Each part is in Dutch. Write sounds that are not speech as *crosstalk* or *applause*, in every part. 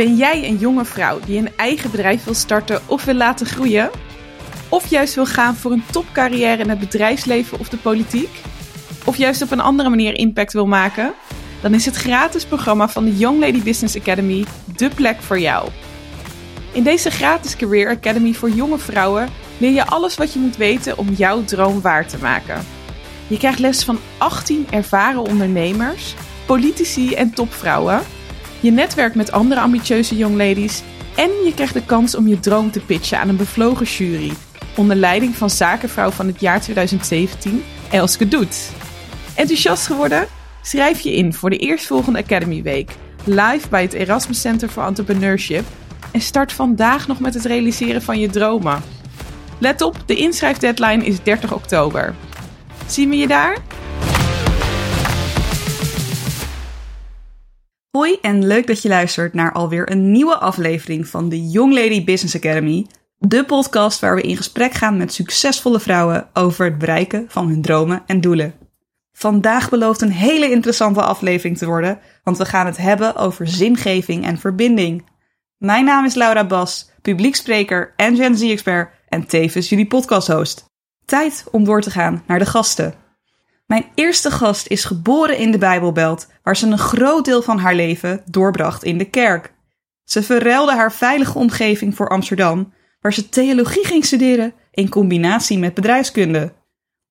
Ben jij een jonge vrouw die een eigen bedrijf wil starten of wil laten groeien? Of juist wil gaan voor een topcarrière in het bedrijfsleven of de politiek? Of juist op een andere manier impact wil maken? Dan is het gratis programma van de Young Lady Business Academy de plek voor jou. In deze gratis Career Academy voor jonge vrouwen leer je alles wat je moet weten om jouw droom waar te maken. Je krijgt les van 18 ervaren ondernemers, politici en topvrouwen. Je netwerkt met andere ambitieuze young ladies en je krijgt de kans om je droom te pitchen aan een bevlogen jury onder leiding van zakenvrouw van het jaar 2017, Elske Doet. Enthousiast geworden? Schrijf je in voor de eerstvolgende Academy Week, live bij het Erasmus Center for Entrepreneurship en start vandaag nog met het realiseren van je dromen. Let op, de inschrijfdeadline is 30 oktober. Zien we je daar? Hoi en leuk dat je luistert naar alweer een nieuwe aflevering van de Young Lady Business Academy. De podcast waar we in gesprek gaan met succesvolle vrouwen over het bereiken van hun dromen en doelen. Vandaag belooft een hele interessante aflevering te worden, want we gaan het hebben over zingeving en verbinding. Mijn naam is Laura Bas, publiekspreker en Gen Z-expert en tevens jullie podcasthost. Tijd om door te gaan naar de gasten. Mijn eerste gast is geboren in de Bijbelbelt, waar ze een groot deel van haar leven doorbracht in de kerk. Ze verruilde haar veilige omgeving voor Amsterdam, waar ze theologie ging studeren in combinatie met bedrijfskunde.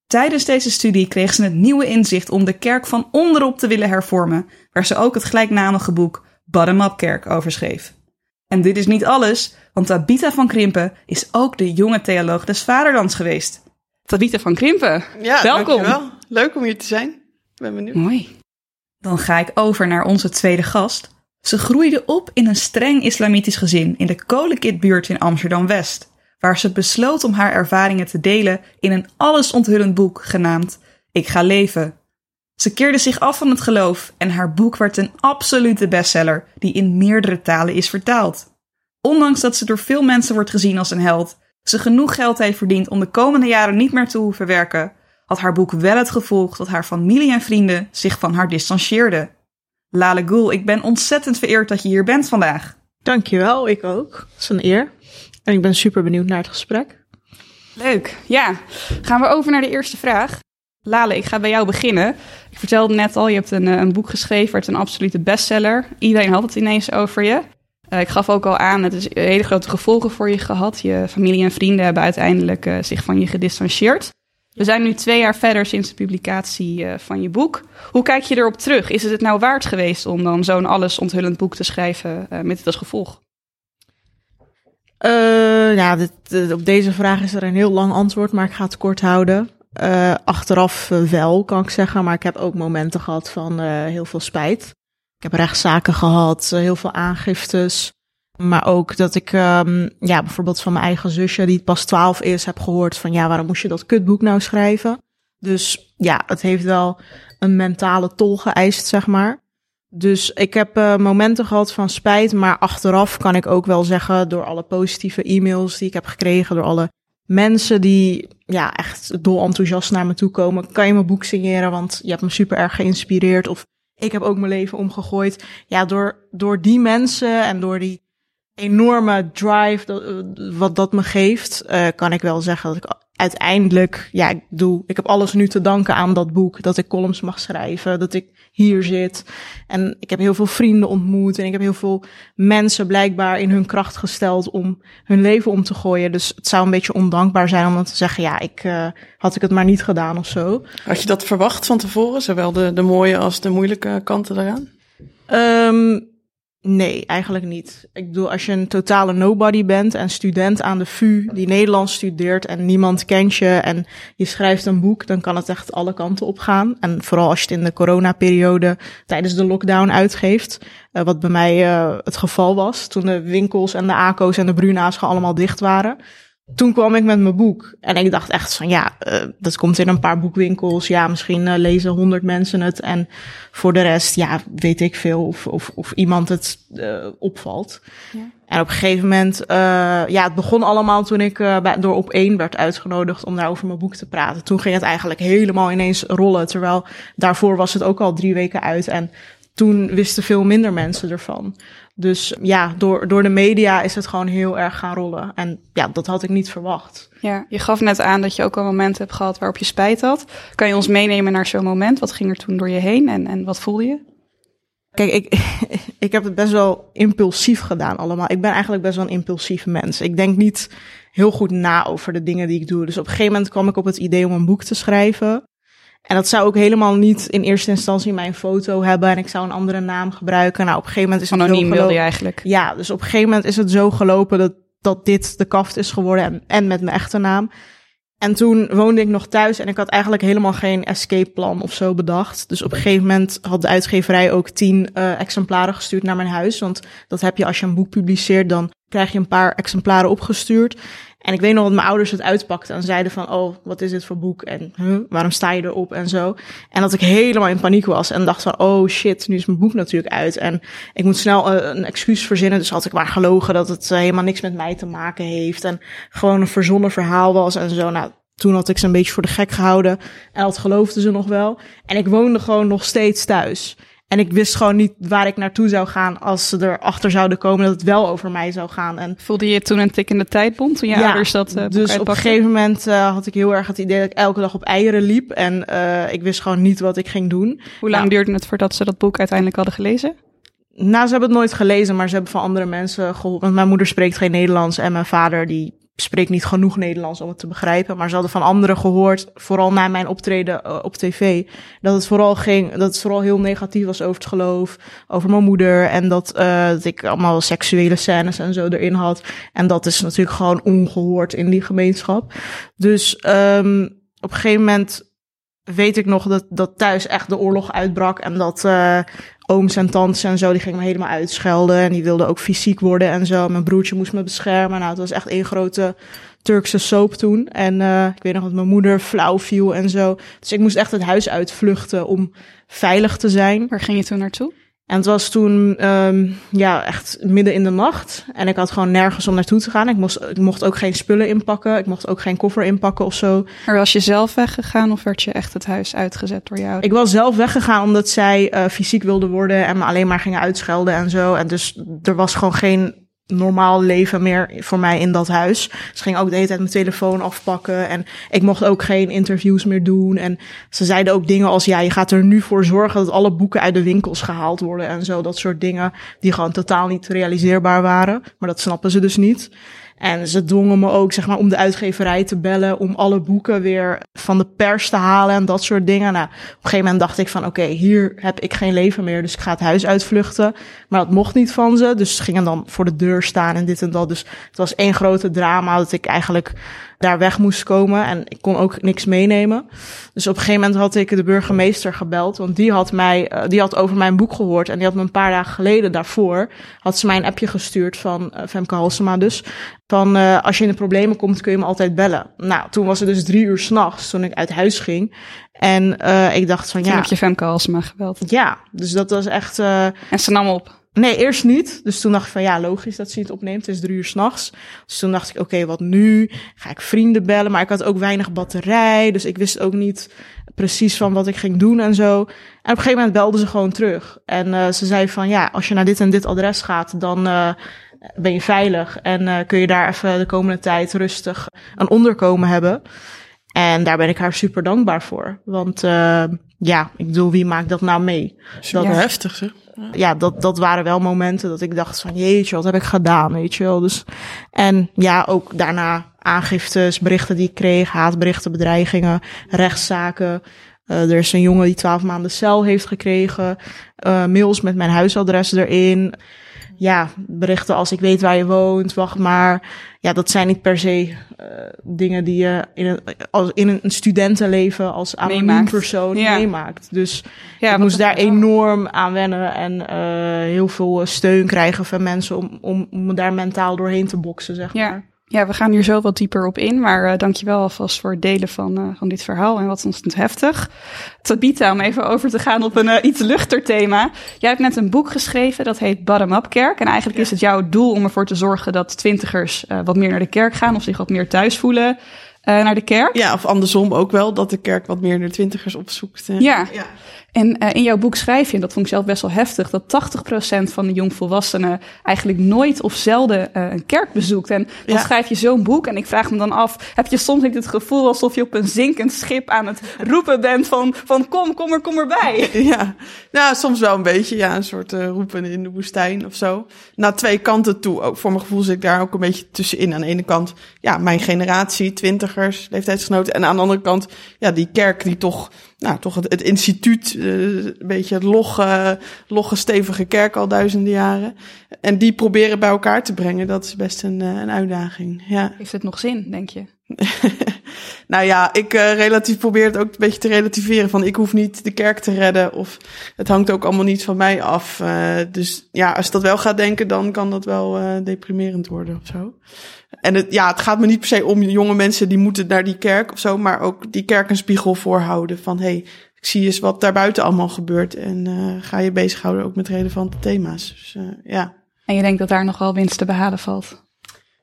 Tijdens deze studie kreeg ze het nieuwe inzicht om de kerk van onderop te willen hervormen, waar ze ook het gelijknamige boek Bottom Up Kerk over schreef. En dit is niet alles, want Tabitha van Krimpen is ook de jonge theoloog des Vaderlands geweest. Tabitha van Krimpen, Ja, welkom. dankjewel. Leuk om hier te zijn. Ik ben benieuwd. Mooi. Dan ga ik over naar onze tweede gast. Ze groeide op in een streng islamitisch gezin in de Kolenkitbuurt in Amsterdam-West, waar ze besloot om haar ervaringen te delen in een allesonthullend boek genaamd Ik ga leven. Ze keerde zich af van het geloof en haar boek werd een absolute bestseller die in meerdere talen is vertaald. Ondanks dat ze door veel mensen wordt gezien als een held, ze genoeg geld heeft verdiend om de komende jaren niet meer te hoeven werken, had haar boek wel het gevolg dat haar familie en vrienden zich van haar distancieerden. Lale Gul, ik ben ontzettend vereerd dat je hier bent vandaag. Dankjewel, ik ook. Het is een eer. En ik ben super benieuwd naar het gesprek. Leuk. Ja, gaan we over naar de eerste vraag. Lale, ik ga bij jou beginnen. Ik vertelde net al, je hebt een, eh, een boek geschreven, werd een absolute bestseller. Iedereen had het ineens over je. Eh, ik gaf ook al aan, het is hele grote gevolgen voor je gehad. Je familie en vrienden hebben uiteindelijk eh, zich van je gedistanceerd. We zijn nu twee jaar verder sinds de publicatie eh, van je boek. Hoe kijk je erop terug? Is het het nou waard geweest om dan zo'n alles onthullend boek te schrijven met dit als gevolg? Ja, dit, op deze vraag is er een heel lang antwoord, maar ik ga het kort houden. Achteraf wel, kan ik zeggen, maar ik heb ook momenten gehad van heel veel spijt. Ik heb rechtszaken gehad, eh, heel veel aangiftes. Maar ook dat ik, ehm, ja, bijvoorbeeld van mijn eigen zusje, die pas 12 is, heb gehoord van, ja, waarom moest je dat kutboek nou schrijven? Dus ja, het heeft wel een mentale tol geëist, zeg maar. Dus ik heb eh, momenten gehad van spijt, maar achteraf kan ik ook wel zeggen, door alle positieve e-mails die ik heb gekregen, door alle mensen die ja, echt dol enthousiast naar me toe komen, kan je mijn boek signeren, want je hebt me super erg geïnspireerd. Of ik heb ook mijn leven omgegooid. Ja, door, door die mensen en door die enorme drive dat, eh, wat dat me geeft, eh, kan ik wel zeggen dat ik uiteindelijk, ja, ik doe, ik heb alles nu te danken aan dat boek, dat ik columns mag schrijven, dat ik hier zit. En ik heb heel veel vrienden ontmoet en ik heb heel veel mensen blijkbaar in hun kracht gesteld om hun leven om te gooien. Dus het zou een beetje ondankbaar zijn om dan te zeggen, ja, ik uh, had ik het maar niet gedaan of zo. Had je dat verwacht van tevoren, zowel de, de mooie als de moeilijke kanten daaraan? Um, Nee, eigenlijk niet. Ik bedoel, als je een totale nobody bent en student aan de VU die Nederlands studeert en niemand kent je en je schrijft een boek, dan kan het echt alle kanten op gaan. En vooral als je het in de coronaperiode tijdens de lockdown uitgeeft, uh, wat bij mij uh, het geval was, toen de winkels en de ACO's en de Bruna's allemaal dicht waren. Toen kwam ik met mijn boek en ik dacht echt van ja, uh, dat komt in een paar boekwinkels. Ja, misschien uh, lezen honderd mensen het en voor de rest, ja, weet ik veel of, of, of iemand het uh, opvalt. Ja. En op een gegeven moment, ja, het begon allemaal toen ik bij, door op één werd uitgenodigd om daar over mijn boek te praten. Toen ging het eigenlijk helemaal ineens rollen, terwijl daarvoor was het ook al drie weken uit en toen wisten veel minder mensen ervan. Dus ja, door, door de media is het gewoon heel erg gaan rollen. En ja, dat had ik niet verwacht. Ja, je gaf net aan dat je ook al momenten hebt gehad waarop je spijt had. Kan je ons meenemen naar zo'n moment? Wat ging er toen door je heen en, en wat voelde je? Kijk, ik, *laughs* ik heb het best wel impulsief gedaan allemaal. Ik ben eigenlijk best wel een impulsief mens. Ik denk niet heel goed na over de dingen die ik doe. Dus op een gegeven moment kwam ik op het idee om een boek te schrijven. En dat zou ook helemaal niet in eerste instantie mijn foto hebben en ik zou een andere naam gebruiken. Nou, op een gegeven moment is het Anoniem zo wilde gelopen. je eigenlijk. Ja, dus op een gegeven moment is het zo gelopen dat, dat dit de kaft is geworden en, en met mijn echte naam. En toen woonde ik nog thuis en ik had eigenlijk helemaal geen escape plan of zo bedacht. Dus op een gegeven moment had de uitgeverij ook tien eh, exemplaren gestuurd naar mijn huis. Want dat heb je als je een boek publiceert, dan krijg je een paar exemplaren opgestuurd. En ik weet nog dat mijn ouders het uitpakten en zeiden van, oh, wat is dit voor boek? En waarom sta je erop en zo? En dat ik helemaal in paniek was en dacht van, oh shit, nu is mijn boek natuurlijk uit. En ik moet snel uh, een excuus verzinnen. Dus had ik maar gelogen dat het uh, helemaal niks met mij te maken heeft. En gewoon een verzonnen verhaal was en zo. Nou, toen had ik ze een beetje voor de gek gehouden. En dat geloofden ze nog wel. En ik woonde gewoon nog steeds thuis. En ik wist gewoon niet waar ik naartoe zou gaan als ze erachter zouden komen dat het wel over mij zou gaan. En Voelde je toen een tikkende tijdbom toen je Ja, ouders dat uh, dus op een gegeven moment uh, had ik heel erg het idee dat ik elke dag op eieren liep. En uh, ik wist gewoon niet wat ik ging doen. Hoe lang Nou, duurde het voordat ze dat boek uiteindelijk hadden gelezen? Nou, ze hebben het nooit gelezen, maar ze hebben van andere mensen geholpen. Want mijn moeder spreekt geen Nederlands en mijn vader die spreekt niet genoeg Nederlands om het te begrijpen. Maar ze hadden van anderen gehoord, vooral na mijn optreden uh, op tv, dat het vooral ging, dat het vooral heel negatief was over het geloof, over mijn moeder en dat, uh, dat ik allemaal seksuele scènes en zo erin had. En dat is natuurlijk gewoon ongehoord in die gemeenschap. Dus um, op een gegeven moment weet ik nog dat, dat thuis echt de oorlog uitbrak en dat uh, ooms en tantes en zo, die gingen me helemaal uitschelden en die wilden ook fysiek worden en zo. Mijn broertje moest me beschermen. Nou, het was echt één grote Turkse soap toen. En uh, ik weet nog dat mijn moeder flauw viel en zo. Dus ik moest echt het huis uitvluchten om veilig te zijn. Waar ging je toen naartoe? En het was toen um, ja, echt midden in de nacht. En ik had gewoon nergens om naartoe te gaan. Ik mocht, ik mocht ook geen spullen inpakken. Ik mocht ook geen koffer inpakken of zo. Maar was je zelf weggegaan of werd je echt het huis uitgezet door jou? Ik was zelf weggegaan omdat zij uh, fysiek wilde worden en me alleen maar gingen uitschelden en zo. En dus er was gewoon geen normaal leven meer voor mij in dat huis. Ze ging ook de hele tijd mijn telefoon afpakken en ik mocht ook geen interviews meer doen. En ze zeiden ook dingen als, ja, je gaat er nu voor zorgen dat alle boeken uit de winkels gehaald worden en zo. Dat soort dingen die gewoon totaal niet realiseerbaar waren. Maar dat snappen ze dus niet. En ze dwongen me ook, zeg maar, om de uitgeverij te bellen, om alle boeken weer van de pers te halen en dat soort dingen. Nou, op een gegeven moment dacht ik van, oké, hier heb ik geen leven meer, dus ik ga het huis uitvluchten. Maar dat mocht niet van ze, dus ze gingen dan voor de deur staan en dit en dat. Dus het was één grote drama dat ik eigenlijk daar weg moest komen en ik kon ook niks meenemen. Dus op een gegeven moment had ik de burgemeester gebeld, want die had mij, uh, die had over mijn boek gehoord en die had me een paar dagen geleden daarvoor, had ze mij een appje gestuurd van uh, Femke Halsema dus, van uh, als je in de problemen komt kun je me altijd bellen. Nou, toen was het dus drie uur s'nachts toen ik uit huis ging. En ik dacht van toen ja. heb je Femke Halsema gebeld. Ja, dus dat was echt. En ze nam op. Nee, eerst niet. Dus toen dacht ik van ja, logisch dat ze het opneemt. Het is drie uur s'nachts. Dus toen dacht ik, oké, wat nu? Ga ik vrienden bellen? Maar ik had ook weinig batterij. Dus ik wist ook niet precies van wat ik ging doen en zo. En op een gegeven moment belden ze gewoon terug. En uh, ze zei van ja, als je naar dit en dit adres gaat, dan uh, ben je veilig. En uh, kun je daar even de komende tijd rustig een onderkomen hebben. En daar ben ik haar super dankbaar voor. Want ja, ik bedoel, wie maakt dat nou mee? Super dat, heftig, zeg. Ja, dat, dat waren wel momenten dat ik dacht van, jeetje, wat heb ik gedaan, weet je wel. Dus, en ja, ook daarna aangiftes, berichten die ik kreeg, haatberichten, bedreigingen, rechtszaken. Uh, er is een jongen die twaalf maanden cel heeft gekregen. Uh, mails met mijn huisadres erin ja, berichten als ik weet waar je woont, wacht maar. Ja, dat zijn niet per se uh, dingen die je in een, als, in een studentenleven als anoniem Meemaakt. persoon Ja. meemaakt. Dus Ja, ik moest daar wel. enorm aan wennen en uh, heel veel steun krijgen van mensen om, om, om me daar mentaal doorheen te boksen, zeg Ja. maar. Ja, we gaan hier zo wat dieper op in, maar uh, dankjewel alvast voor het delen van, uh, van dit verhaal en wat ontzettend heftig. Tabita, om even over te gaan op een uh, iets luchter thema. Jij hebt net een boek geschreven, dat heet Bottom Up Kerk. En eigenlijk ja. is het jouw doel om ervoor te zorgen dat twintigers uh, wat meer naar de kerk gaan of zich wat meer thuis voelen uh, naar de kerk. Ja, of andersom ook wel, dat de kerk wat meer naar twintigers opzoekt. Ja. ja. En uh, in jouw boek schrijf je, en dat vond ik zelf best wel heftig, dat 80% van de jongvolwassenen eigenlijk nooit of zelden uh, een kerk bezoekt. En dan ja. schrijf je zo'n boek en ik vraag me dan af, heb je soms niet het gevoel alsof je op een zinkend schip aan het roepen bent van, van kom, kom er, kom erbij? *laughs* Ja, nou, soms wel een beetje, ja, een soort uh, roepen in de woestijn of zo. Naar twee kanten toe, ook voor mijn gevoel zit ik daar ook een beetje tussenin. Aan de ene kant, ja, mijn generatie, twintigers, leeftijdsgenoten. En aan de andere kant, ja, die kerk die toch nou, toch het, het instituut, uh, een beetje het logge, logge, stevige kerk al duizenden jaren. En die proberen bij elkaar te brengen, dat is best een, uh, een uitdaging. Ja. Heeft het nog zin, denk je? *laughs* nou ja, ik uh, relatief probeer het ook een beetje te relativeren. Van ik hoef niet de kerk te redden. Of het hangt ook allemaal niet van mij af. Uh, dus ja, als je dat wel gaat denken, dan kan dat wel uh, deprimerend worden of zo. En het, ja, het gaat me niet per se om jonge mensen die moeten naar die kerk of zo. Maar ook die kerk een spiegel voorhouden. Van hey, ik zie eens wat daarbuiten allemaal gebeurt. En ga je bezighouden ook met relevante thema's. Dus ja. En je denkt dat daar nog wel winst te behalen valt?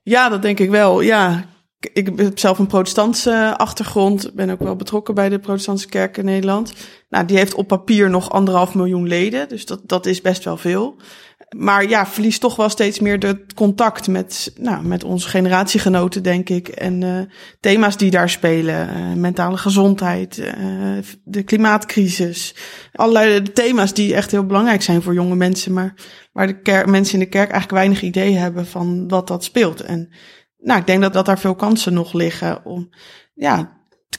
Ja, dat denk ik wel. Ja, ik heb zelf een protestantse achtergrond. Ben ook wel betrokken bij de protestantse kerk in Nederland. Nou, die heeft op papier nog anderhalf miljoen leden. Dus dat, dat is best wel veel. Maar ja, verliest toch wel steeds meer het contact met, nou, met onze generatiegenoten, denk ik. En uh, thema's die daar spelen. Uh, mentale gezondheid, uh, de klimaatcrisis. Allerlei thema's die echt heel belangrijk zijn voor jonge mensen. Maar waar de kerk, mensen in de kerk eigenlijk weinig idee hebben van wat dat speelt. En nou, ik denk dat, dat daar veel kansen nog liggen om, ja,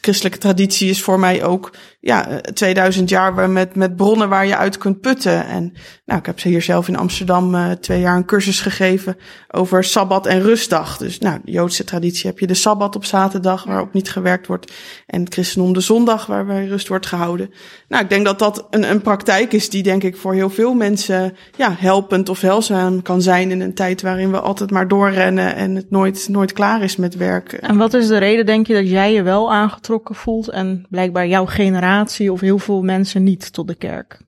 christelijke traditie is voor mij ook ja, 2000 jaar met, met bronnen waar je uit kunt putten. En nou, ik heb ze hier zelf in Amsterdam uh, twee jaar een cursus gegeven over Sabbat en rustdag. Dus nou, de Joodse traditie heb je de Sabbat op zaterdag waarop niet gewerkt wordt. En het christendom de zondag waarbij rust wordt gehouden. Nou, ik denk dat dat een, een praktijk is die denk ik voor heel veel mensen ja, helpend of helzaam kan zijn in een tijd waarin we altijd maar doorrennen en het nooit, nooit klaar is met werk. En wat is de reden, denk je, dat jij je wel aangetrokken voelt en blijkbaar jouw generatie of heel veel mensen niet tot de kerk?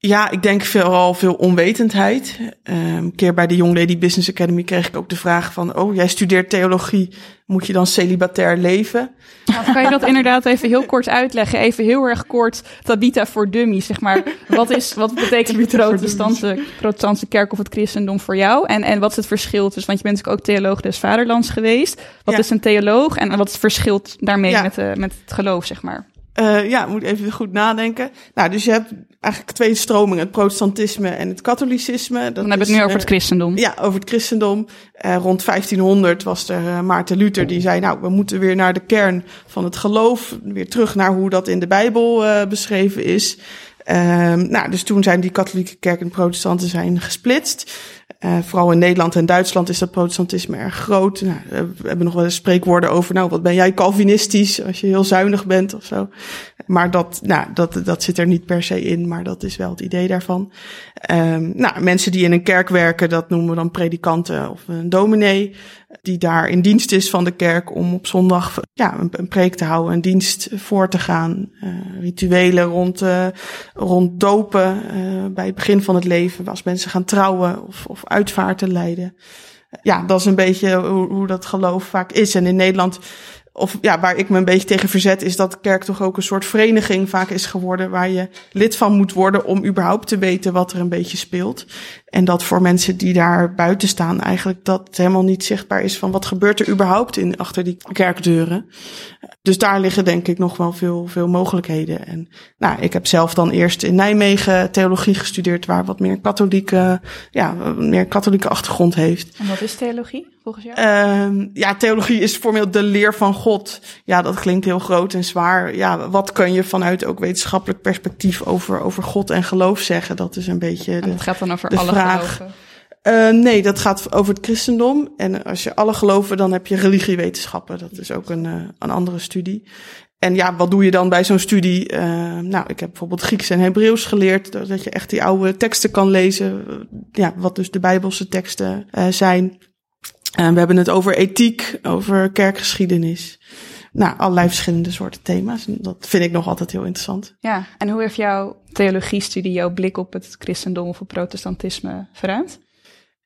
Ja, ik denk vooral veel onwetendheid. een keer bij de Young Lady Business Academy kreeg ik ook de vraag van... oh, jij studeert theologie, moet je dan celibatair leven? Nou, kan je dat inderdaad even heel kort uitleggen? Even heel erg kort, Tabita voor dummies, zeg maar. Wat, is, wat betekent de protestantse, protestantse kerk of het christendom voor jou? En, en wat is het verschil tussen... want je bent natuurlijk ook theoloog des vaderlands geweest. Wat ja. is een theoloog en wat is het verschil daarmee ja. met, uh, met het geloof, zeg maar? Uh, ja, moet even goed nadenken. Nou, dus je hebt eigenlijk twee stromingen, het protestantisme en het katholicisme. Dat Dan hebben we het nu over het christendom. Ja, over het christendom. Uh, rond 1500 was er uh, Maarten Luther die zei, nou, we moeten weer naar de kern van het geloof, weer terug naar hoe dat in de Bijbel beschreven is. Ehm, nou, dus toen zijn die katholieke kerk en protestanten zijn gesplitst. Uh, vooral in Nederland en Duitsland is dat protestantisme erg groot. Nou, we hebben nog wel eens spreekwoorden over, nou, wat ben jij Calvinistisch als je heel zuinig bent of zo. Maar dat, nou, dat, dat zit er niet per se in, maar dat is wel het idee daarvan. Um, nou, mensen die in een kerk werken, dat noemen we dan predikanten of een dominee, die daar in dienst is van de kerk om op zondag ja, een, preek te houden, een dienst voor te gaan. Uh, rituelen rond, uh, rond dopen uh, bij het begin van het leven, als mensen gaan trouwen of, of uitvaarten leiden. Ja, dat is een beetje hoe, hoe dat geloof vaak is. En in Nederland of ja, waar ik me een beetje tegen verzet, is dat de kerk toch ook een soort vereniging vaak is geworden. Waar je lid van moet worden om überhaupt te weten wat er een beetje speelt. En dat voor mensen die daar buiten staan, eigenlijk dat helemaal niet zichtbaar is van wat gebeurt er überhaupt in, achter die kerkdeuren. Dus daar liggen denk ik nog wel veel, veel mogelijkheden. En nou, ik heb zelf dan eerst in Nijmegen theologie gestudeerd, waar wat meer katholieke, ja, meer katholieke achtergrond heeft. En wat is theologie? Uh, ja, theologie is formeel de leer van God. Ja, dat klinkt heel groot en zwaar. Ja, wat kun je vanuit ook wetenschappelijk perspectief over, over God en geloof zeggen? Dat is een beetje. De, en gaat dan over alle vraag. Uh, nee, dat gaat over het christendom. En als je alle geloven, dan heb je religiewetenschappen. Dat is ook een, uh, een andere studie. En ja, wat doe je dan bij zo'n studie? Uh, nou, ik heb bijvoorbeeld Grieks en Hebreeuws geleerd, dat je echt die oude teksten kan lezen. Ja, wat dus de Bijbelse teksten zijn. En we hebben het over ethiek, over kerkgeschiedenis. Nou, allerlei verschillende soorten thema's. En dat vind ik nog altijd heel interessant. Ja, en hoe heeft jouw theologiestudie jouw blik op het christendom of het protestantisme verruimd?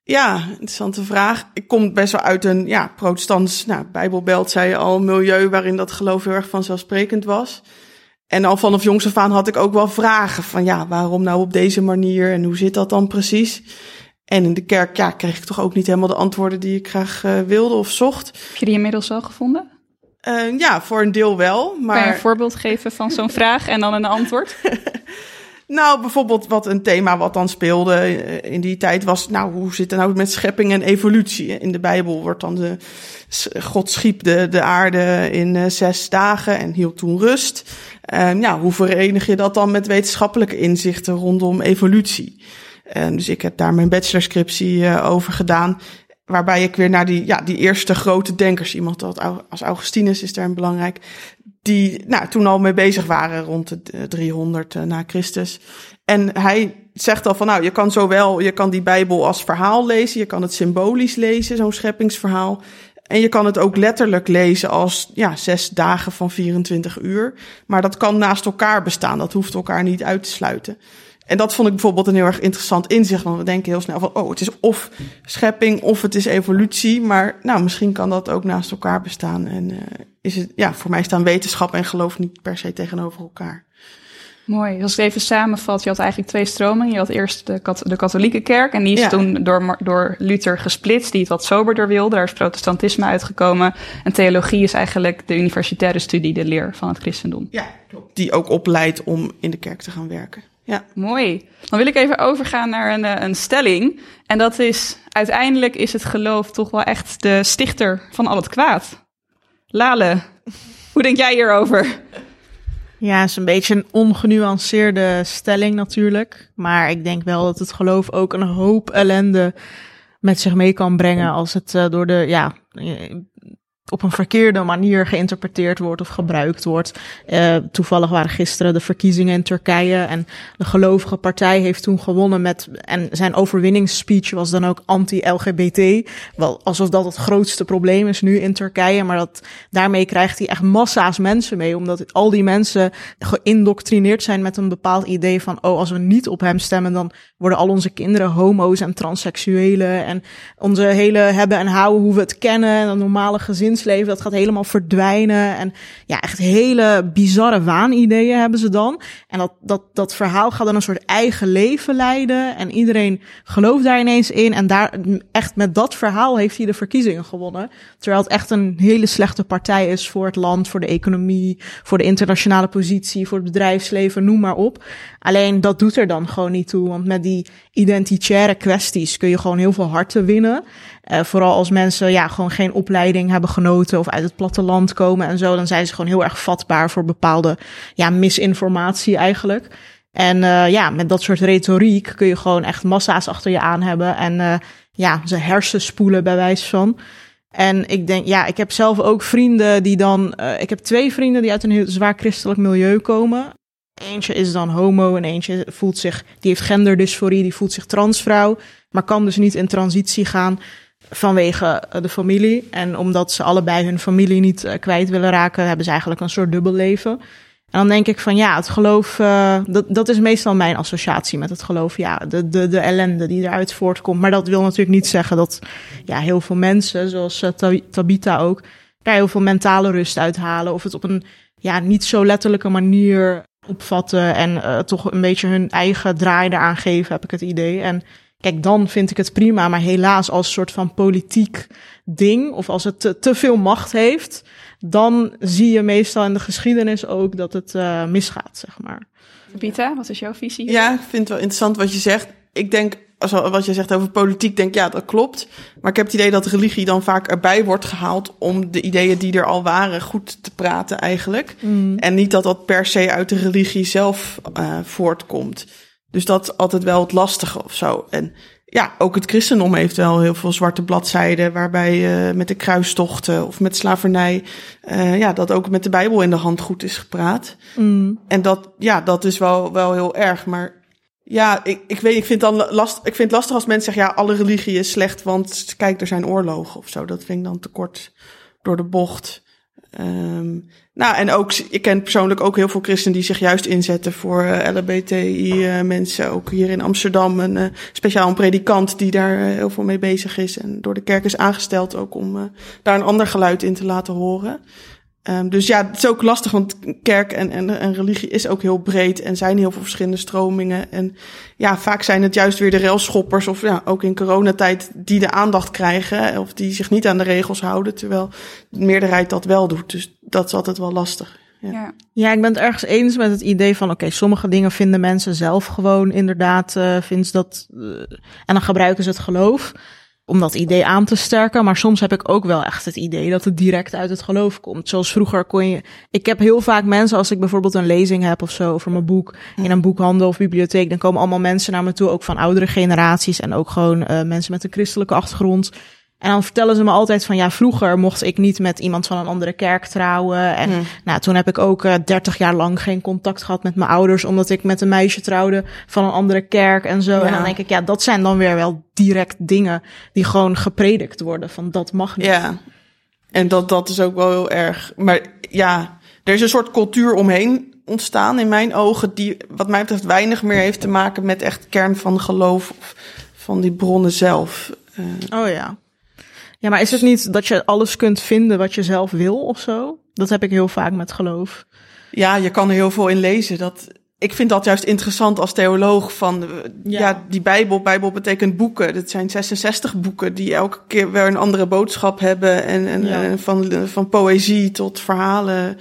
Ja, interessante vraag. Ik kom best wel uit een ja, protestants, nou, Bijbelbelt zei je al, milieu waarin dat geloof heel erg vanzelfsprekend was. En al vanaf jongs af aan had ik ook wel vragen van ja, waarom nou op deze manier en hoe zit dat dan precies? En in de kerk ja, kreeg ik toch ook niet helemaal de antwoorden die ik graag uh, wilde of zocht. Heb je die inmiddels al gevonden? Uh, ja, voor een deel wel. Maar... Kan je een voorbeeld geven van zo'n *laughs* vraag en dan een antwoord? *laughs* nou, bijvoorbeeld wat een thema wat dan speelde in die tijd was... nou, hoe zit het nou met schepping en evolutie? In de Bijbel wordt dan de... God schiep de, de aarde in uh, zes dagen en hield toen rust. Uh, ja, hoe verenig je dat dan met wetenschappelijke inzichten rondom evolutie? En dus ik heb daar mijn bachelorscriptie uh, over gedaan. Waarbij ik weer naar die, ja, die eerste grote denkers, iemand als Augustinus is daar belangrijk, die nou, toen al mee bezig waren rond de 300 uh, na Christus. En hij zegt al van, nou, je kan zowel, je kan die Bijbel als verhaal lezen, je kan het symbolisch lezen, zo'n scheppingsverhaal. En je kan het ook letterlijk lezen als ja, zes dagen van 24 uur. Maar dat kan naast elkaar bestaan, dat hoeft elkaar niet uit te sluiten. En dat vond ik bijvoorbeeld een heel erg interessant inzicht. Want we denken heel snel van, oh, het is of schepping of het is evolutie. Maar nou, misschien kan dat ook naast elkaar bestaan. En uh, is het, ja, voor mij staan wetenschap en geloof niet per se tegenover elkaar. Mooi. Als ik even samenvat, je had eigenlijk twee stromingen. Je had eerst de, de katholieke kerk en die is ja. toen door, door Luther gesplitst, die het wat soberder wilde. Daar is protestantisme uitgekomen. En theologie is eigenlijk de universitaire studie, de leer van het christendom. Ja, die ook opleidt om in de kerk te gaan werken. Ja. Mooi. Dan wil ik even overgaan naar een, een stelling. En dat is, uiteindelijk is het geloof toch wel echt de stichter van al het kwaad. Lale, hoe denk jij hierover? Ja, het is een beetje een ongenuanceerde stelling natuurlijk. Maar ik denk wel dat het geloof ook een hoop ellende met zich mee kan brengen als het uh, door de, ja, op een verkeerde manier geïnterpreteerd wordt of gebruikt wordt. Uh, toevallig waren gisteren de verkiezingen in Turkije en de gelovige partij heeft toen gewonnen met, en zijn overwinningsspeech was dan ook anti-LGBT. Wel, alsof dat het grootste probleem is nu in Turkije, maar dat, daarmee krijgt hij echt massa's mensen mee, omdat al die mensen geïndoctrineerd zijn met een bepaald idee van, oh, als we niet op hem stemmen, dan worden al onze kinderen homo's en transseksuelen en onze hele hebben en houden hoe we het kennen en een normale gezinsleven, dat gaat helemaal verdwijnen. En ja, echt hele bizarre waanideeën hebben ze dan. En dat, dat, dat verhaal gaat dan een soort eigen leven leiden en iedereen gelooft daar ineens in. En daar, echt met dat verhaal heeft hij de verkiezingen gewonnen. Terwijl het echt een hele slechte partij is voor het land, voor de economie, voor de internationale positie, voor het bedrijfsleven, noem maar op. Alleen dat doet er dan gewoon niet toe, want met die identitaire kwesties kun je gewoon heel veel harten winnen. Uh, vooral als mensen ja, gewoon geen opleiding hebben genoten of uit het platteland komen en zo, dan zijn ze gewoon heel erg vatbaar voor bepaalde ja, misinformatie eigenlijk. En uh, ja, met dat soort retoriek kun je gewoon echt massa's achter je aan hebben en uh, ja, ze hersenspoelen bij wijze van. En ik denk, ja, ik heb zelf ook vrienden die dan. Ik heb twee vrienden die uit een heel zwaar christelijk milieu komen. Eentje is dan homo en eentje voelt zich, die heeft genderdysforie, die voelt zich transvrouw, maar kan dus niet in transitie gaan vanwege eh, de familie. En omdat ze allebei hun familie niet uh, kwijt willen raken, hebben ze eigenlijk een soort dubbel leven. En dan denk ik van ja, het geloof, uh, dat, dat is meestal mijn associatie met het geloof. Ja, de, de, de ellende die eruit voortkomt. Maar dat wil natuurlijk niet zeggen dat ja, heel veel mensen, zoals Tabita ook, daar heel veel mentale rust uit halen. Of het op een ja, niet zo letterlijke manier opvatten en uh, toch een beetje hun eigen draai eraan geven, heb ik het idee. En kijk, dan vind ik het prima, maar helaas als soort van politiek ding, of als het te, te veel macht heeft, dan zie je meestal in de geschiedenis ook dat het uh, misgaat, zeg maar. Pita, wat is jouw visie? Ja, ik vind het wel interessant wat je zegt. Ik denk wat je zegt over politiek, denk ja, dat klopt. Maar ik heb het idee dat religie dan vaak erbij wordt gehaald om de ideeën die er al waren goed te praten eigenlijk. Mm. En niet dat dat per se uit de religie zelf uh, voortkomt. Dus dat is altijd wel het lastige of zo. En ja, ook het christendom heeft wel heel veel zwarte bladzijden, waarbij uh, met de kruistochten of met slavernij, uh, ja, dat ook met de Bijbel in de hand goed is gepraat. Mm. En dat, ja, dat is wel, wel heel erg. Maar ja, ik, ik weet, ik vind dan last, ik vind het lastig als mensen zeggen, ja, alle religie is slecht, want kijk, er zijn oorlogen of zo. Dat vind ik dan te kort door de bocht. Um, nou, en ook, ik ken persoonlijk ook heel veel christenen die zich juist inzetten voor uh, eh, LBTI-mensen. Uh, ook hier in Amsterdam een uh, speciaal een predikant die daar heel veel mee bezig is. En door de kerk is aangesteld ook om daar een ander geluid in te laten horen. Um, dus ja, het is ook lastig, want kerk en, en, en religie is ook heel breed en zijn heel veel verschillende stromingen. En ja, vaak zijn het juist weer de railschoppers of ja, ook in coronatijd die de aandacht krijgen of die zich niet aan de regels houden, terwijl de meerderheid dat wel doet. Dus dat is altijd wel lastig. Ja, ja. ik ben het ergens eens met het idee van, oké, sommige dingen vinden mensen zelf gewoon inderdaad, uh, vindt dat, uh, en dan gebruiken ze het geloof om dat idee aan te sterken. Maar soms heb ik ook wel echt het idee dat het direct uit het geloof komt. Zoals vroeger kon je. Ik heb heel vaak mensen, als ik bijvoorbeeld een lezing heb of zo over mijn boek in een boekhandel of bibliotheek, dan komen allemaal mensen naar me toe, ook van oudere generaties en ook gewoon uh, mensen met een christelijke achtergrond. En dan vertellen ze me altijd van ja, vroeger mocht ik niet met iemand van een andere kerk trouwen. En hmm. nou, toen heb ik ook uh, 30 jaar lang geen contact gehad met mijn ouders, omdat ik met een meisje trouwde van een andere kerk en zo. Ja. En dan denk ik, ja, dat zijn dan weer wel direct dingen die gewoon gepredikt worden van dat mag niet. Ja, en dat, dat is ook wel heel erg. Maar ja, er is een soort cultuur omheen ontstaan in mijn ogen, die wat mij betreft weinig meer heeft te maken met echt kern van geloof of van die bronnen zelf. Uh, oh ja. Ja, maar is het niet dat je alles kunt vinden wat je zelf wil of zo? Dat heb ik heel vaak met geloof. Ja, je kan er heel veel in lezen. Dat, ik vind dat juist interessant als theoloog van, ja. ja. die Bijbel, Bijbel betekent boeken. Dat zijn 66 boeken die elke keer weer een andere boodschap hebben en, en, ja. en van, van poëzie tot verhalen.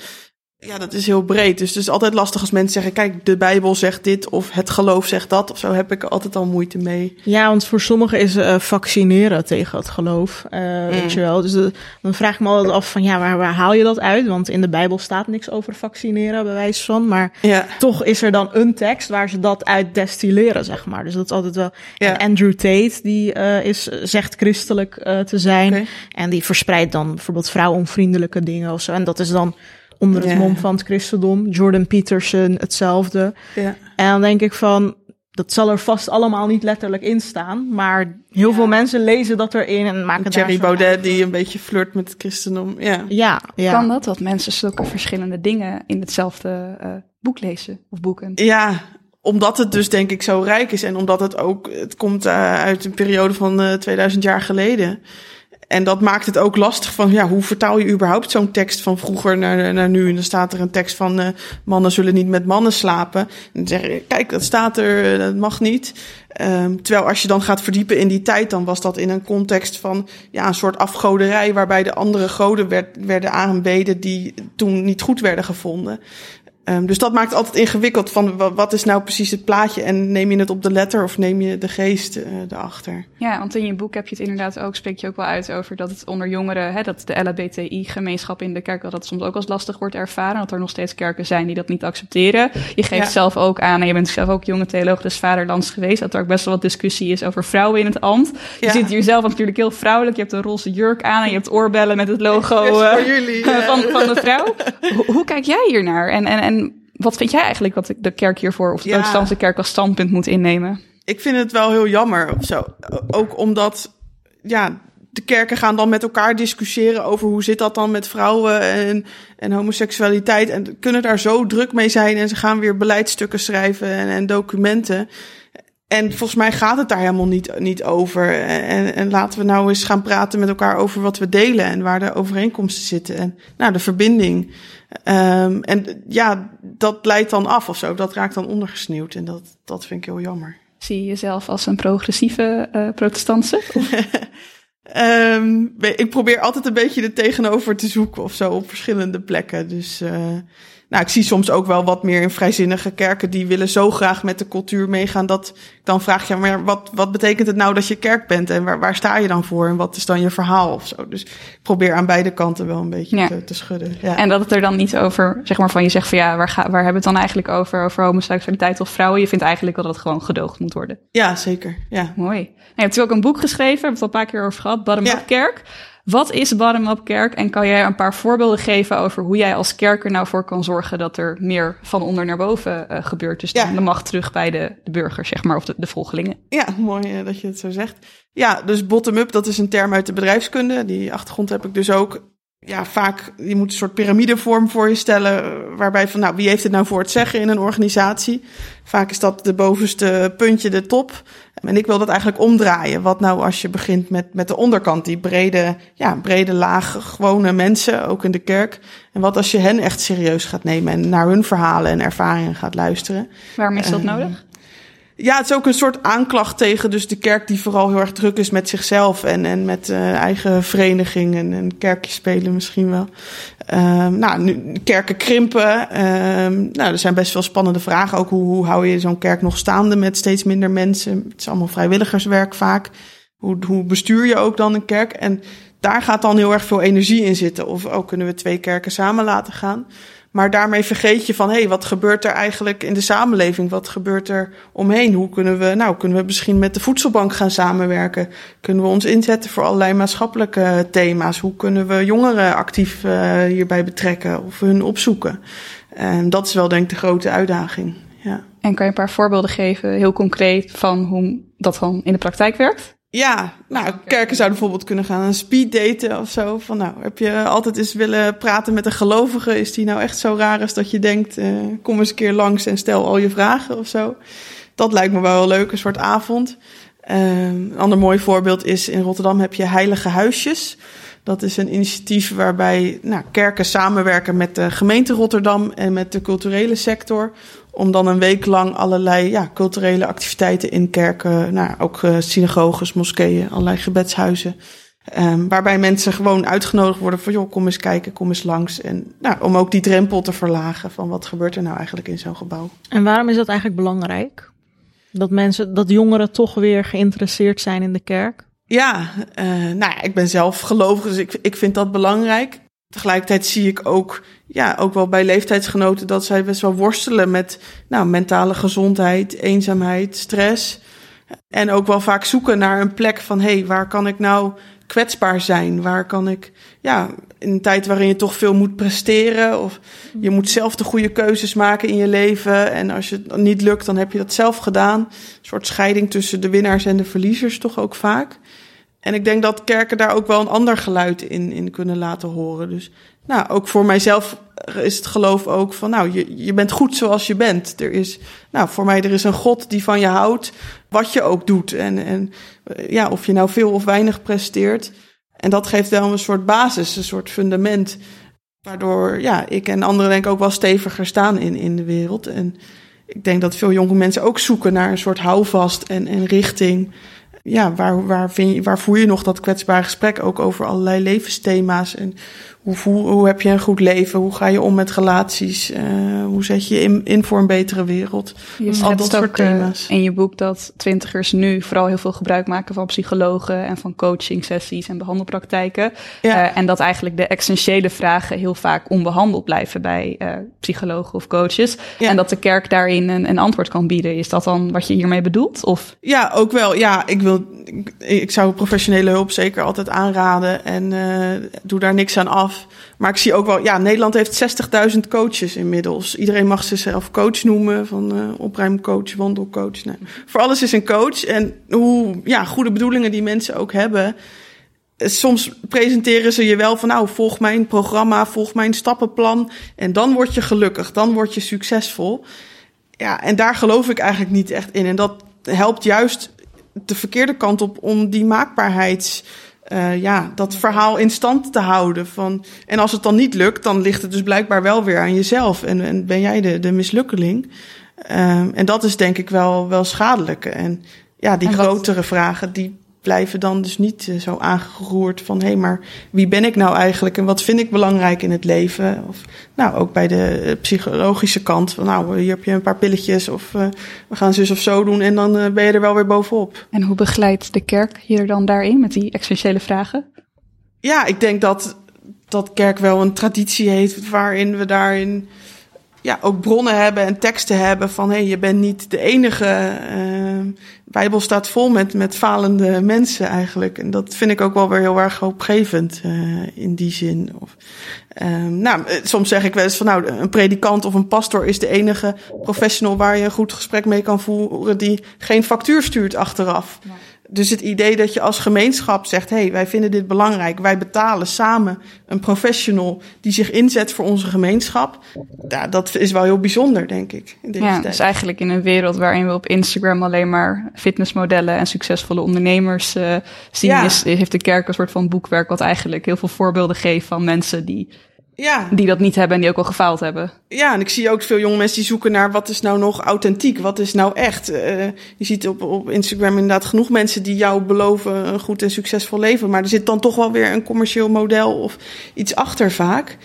Ja, dat is heel breed. Dus het is altijd lastig als mensen zeggen: kijk, de Bijbel zegt dit of het geloof zegt dat of zo. Heb ik er altijd al moeite mee. Ja, want voor sommigen is uh, vaccineren tegen het geloof. Uh, mm. Weet je wel. Dus de, dan vraag ik me altijd af: van ja, waar, waar haal je dat uit? Want in de Bijbel staat niks over vaccineren, bij wijze van. Maar ja. toch is er dan een tekst waar ze dat uit destilleren, zeg maar. Dus dat is altijd wel. Ja. En Andrew Tate, die uh, is, zegt christelijk te zijn. Okay. En die verspreidt dan bijvoorbeeld vrouwonvriendelijke dingen of zo. En dat is dan onder het mom van het christendom. Jordan Peterson, hetzelfde. Ja. En dan denk ik van, dat zal er vast allemaal niet letterlijk in staan. Maar heel ja. veel mensen lezen dat erin en maken Thierry daar Baudet die een beetje flirt met het christendom. Ja. Ja, ja. Kan dat, dat mensen zulke verschillende dingen in hetzelfde uh, boek lezen of boeken? Ja, omdat het dus denk ik zo rijk is en omdat het ook, het komt uh, uit een periode van uh, 2000 jaar geleden. En dat maakt het ook lastig van, ja, hoe vertaal je überhaupt zo'n tekst van vroeger naar, naar nu? En dan staat er een tekst van, uh, mannen zullen niet met mannen slapen. En dan zeg je, kijk, dat staat er, dat mag niet. Um, terwijl als je dan gaat verdiepen in die tijd, dan was dat in een context van, ja, een soort afgoderij waarbij de andere goden werd, werden aanbeden die toen niet goed werden gevonden. Um, dus dat maakt altijd ingewikkeld van wat is nou precies het plaatje en neem je het op de letter of neem je de geest uh, erachter? Ja, want in je boek heb je het inderdaad ook, spreek je ook wel uit over dat het onder jongeren, hè, dat de LHBTI-gemeenschap in de kerk, dat dat soms ook als lastig wordt ervaren, dat er nog steeds kerken zijn die dat niet accepteren. Je geeft ja. zelf ook aan, en je bent zelf ook jonge theoloog des vaderlands geweest, dat er ook best wel wat discussie is over vrouwen in het ambt. Je ja. zit hier zelf natuurlijk heel vrouwelijk, je hebt een roze jurk aan en je hebt oorbellen met het logo uh, jullie, *laughs* van, van de vrouw. hoe, hoe kijk jij hier naar? En, en, en wat vind jij eigenlijk wat de kerk hiervoor, of de ja. protestantse kerk als standpunt moet innemen? Ik vind het wel heel jammer of zo. Ook omdat, ja, de kerken gaan dan met elkaar discussiëren over hoe zit dat dan met vrouwen en, en homoseksualiteit. En kunnen daar zo druk mee zijn en ze gaan weer beleidsstukken schrijven en, en documenten. En volgens mij gaat het daar helemaal niet, niet over. En, en laten we nou eens gaan praten met elkaar over wat we delen en waar de overeenkomsten zitten. En nou, de verbinding. Um, en ja, dat leidt dan af of zo. Dat raakt dan ondergesneeuwd. En dat, dat vind ik heel jammer. Zie je jezelf als een progressieve uh, protestantse? *laughs* um, ik probeer altijd een beetje er tegenover te zoeken of zo op verschillende plekken. Dus uh, nou, ik zie soms ook wel wat meer in vrijzinnige kerken die willen zo graag met de cultuur meegaan dat dan vraag je, maar wat, wat betekent het nou dat je kerk bent en waar, waar sta je dan voor en wat is dan je verhaal of zo. Dus ik probeer aan beide kanten wel een beetje ja. te, te, schudden. Ja. En dat het er dan niet over, zeg maar van je zegt van ja, waar, ga, waar hebben we het dan eigenlijk over, over homoseksualiteit of vrouwen? Je vindt eigenlijk dat het gewoon gedoogd moet worden. Ja, zeker. Ja. Mooi. Nou, je hebt ook een boek geschreven, hebben we het al een paar keer over gehad, Bottom ja. Up Kerk. Wat is bottom-up kerk? En kan jij een paar voorbeelden geven over hoe jij als kerk er nou voor kan zorgen dat er meer van onder naar boven uh, gebeurt? Dus ja. de macht terug bij de, de burgers, zeg maar, of de, de volgelingen. Ja, mooi uh, dat je het zo zegt. Ja, dus bottom-up, dat is een term uit de bedrijfskunde. Die achtergrond heb ik dus ook. ja, vaak, je moet een soort piramidevorm voor je stellen, eh, waarbij van, nou, wie heeft het nou voor het zeggen in een organisatie? Vaak is dat de bovenste puntje, de top. En ik wil dat eigenlijk omdraaien. Wat nou als je begint met, met de onderkant, die brede, ja, brede laag, gewone mensen, ook in de kerk. En wat als je hen echt serieus gaat nemen en naar hun verhalen en ervaringen gaat luisteren? Waarom is dat nodig? Ja, het is ook een soort aanklacht tegen dus de kerk die vooral heel erg druk is met zichzelf en, en met eh, eigen vereniging en, en kerkjes spelen misschien wel. Ehm, nou, nu, kerken krimpen. Ehm, nou, er zijn best wel spannende vragen. Ook hoe, hoe hou je zo'n kerk nog staande met steeds minder mensen? Het is allemaal vrijwilligerswerk vaak. Hoe, hoe bestuur je ook dan een kerk? En daar gaat dan heel erg veel energie in zitten. Of ook kunnen we twee kerken samen laten gaan. Maar daarmee vergeet je van, hé, hey, wat gebeurt er eigenlijk in de samenleving? Wat gebeurt er omheen? Hoe kunnen we, nou, kunnen we misschien met de voedselbank gaan samenwerken? Kunnen we ons inzetten voor allerlei maatschappelijke thema's? Hoe kunnen we jongeren actief uh, hierbij betrekken of hun opzoeken? En dat is wel denk ik de grote uitdaging. Ja. En kan je een paar voorbeelden geven, heel concreet, van hoe dat dan in de praktijk werkt? Ja, nou, kerken zouden bijvoorbeeld kunnen gaan een speed daten of zo. Van nou, heb je altijd eens willen praten met een gelovige? Is die nou echt zo raar als dat je denkt, uh, kom eens een keer langs en stel al je vragen of zo? Dat lijkt me wel leuk, een soort avond. Uh, een ander mooi voorbeeld is in Rotterdam heb je heilige huisjes. Dat is een initiatief waarbij nou, kerken samenwerken met de gemeente Rotterdam en met de culturele sector. Om dan een week lang allerlei ja, culturele activiteiten in kerken, nou, ook uh, synagoges, moskeeën, allerlei gebedshuizen. Um, waarbij mensen gewoon uitgenodigd worden van joh, kom eens kijken, kom eens langs. En nou, om ook die drempel te verlagen van wat gebeurt er nou eigenlijk in zo'n gebouw. En waarom is dat eigenlijk belangrijk? Dat mensen, dat jongeren toch weer geïnteresseerd zijn in de kerk? Ja, uh, nou ja, ik ben zelf gelovig, dus ik, ik vind dat belangrijk. Tegelijkertijd zie ik ook, ja, ook wel bij leeftijdsgenoten dat zij best wel worstelen met nou, mentale gezondheid, eenzaamheid, stress. En ook wel vaak zoeken naar een plek van, hé, hey, waar kan ik nou kwetsbaar zijn? Waar kan ik, ja, in een tijd waarin je toch veel moet presteren of je moet zelf de goede keuzes maken in je leven. En als je het niet lukt, dan heb je dat zelf gedaan. Een soort scheiding tussen de winnaars en de verliezers toch ook vaak. En ik denk dat kerken daar ook wel een ander geluid in, in kunnen laten horen. Dus nou, ook voor mijzelf is het geloof ook van, nou, je, je bent goed zoals je bent. Er is, nou, voor mij, er is een God die van je houdt, wat je ook doet. En, en ja, of je nou veel of weinig presteert. En dat geeft wel een soort basis, een soort fundament. Waardoor, ja, ik en anderen denk ik ook wel steviger staan in, in de wereld. En ik denk dat veel jonge mensen ook zoeken naar een soort houvast en, en richting ja, waar, waar, vind je, waar voer je nog dat kwetsbare gesprek ook over allerlei levensthema's? En hoe, voel, hoe heb je een goed leven? Hoe ga je om met relaties? Uh, hoe zet je in, in voor een betere wereld? Je Al dat soort thema's. in je boek dat twintigers nu vooral heel veel gebruik maken van psychologen en van coaching sessies en behandelpraktijken. Ja. Uh, en dat eigenlijk de essentiële vragen heel vaak onbehandeld blijven bij uh, psychologen of coaches. Ja. En dat de kerk daarin een, een antwoord kan bieden. Is dat dan wat je hiermee bedoelt? Of? Ja, ook wel. Ja, ik wil ik, ik zou professionele hulp zeker altijd aanraden en doe daar niks aan af. Maar ik zie ook wel, ja, Nederland heeft 60.000 coaches inmiddels. Iedereen mag zichzelf coach noemen, van uh, opruimcoach, wandelcoach. Voor alles is een coach. En hoe ja, goede bedoelingen die mensen ook hebben. Soms presenteren ze je wel van, nou, volg mijn programma, volg mijn stappenplan. En dan word je gelukkig, dan word je succesvol. Ja, en daar geloof ik eigenlijk niet echt in. En dat helpt juist de verkeerde kant op om die maakbaarheids. Uh, ja, dat verhaal in stand te houden. Van, en als het dan niet lukt, dan ligt het dus blijkbaar wel weer aan jezelf. En, en ben jij de, de mislukkeling. Um, en dat is denk ik wel, wel schadelijk. En ja, die en grotere vragen, die blijven dan dus niet uh, zo aangeroerd van hé, hey, maar wie ben ik nou eigenlijk en wat vind ik belangrijk in het leven? Of nou, ook bij de psychologische kant van nou, hier heb je een paar pilletjes of uh, we gaan zus of zo doen en dan uh, ben je er wel weer bovenop. En hoe begeleidt de kerk je er dan daarin met die essentiële vragen? Ja, ik denk dat dat kerk wel een traditie heeft waarin we daarin ja, ook bronnen hebben en teksten hebben van hé, hey, je bent niet de enige. Uh, Bijbel staat vol met, met falende mensen eigenlijk. En dat vind ik ook wel weer heel erg hoopgevend uh, in die zin. Of, uh, nou, soms zeg ik wel eens van nou, een predikant of een pastor is de enige professional waar je een goed gesprek mee kan voeren die geen factuur stuurt achteraf. Dus het idee dat je als gemeenschap zegt: hé, hey, wij vinden dit belangrijk, wij betalen samen een professional die zich inzet voor onze gemeenschap. Ja, dat is wel heel bijzonder, denk ik. In deze Ja, tijd. dus eigenlijk in een wereld waarin we op Instagram alleen maar fitnessmodellen en succesvolle ondernemers eh, zien, Ja. is, heeft de kerk een soort van boekwerk wat eigenlijk heel veel voorbeelden geeft van mensen die, ja, die dat niet hebben en die ook al gefaald hebben. ja, en ik zie ook veel jonge mensen die zoeken naar wat is nou nog authentiek, wat is nou echt. Eh, je ziet op, op Instagram inderdaad genoeg mensen die jou beloven een goed en succesvol leven, maar er zit dan toch wel weer een commercieel model of iets achter vaak.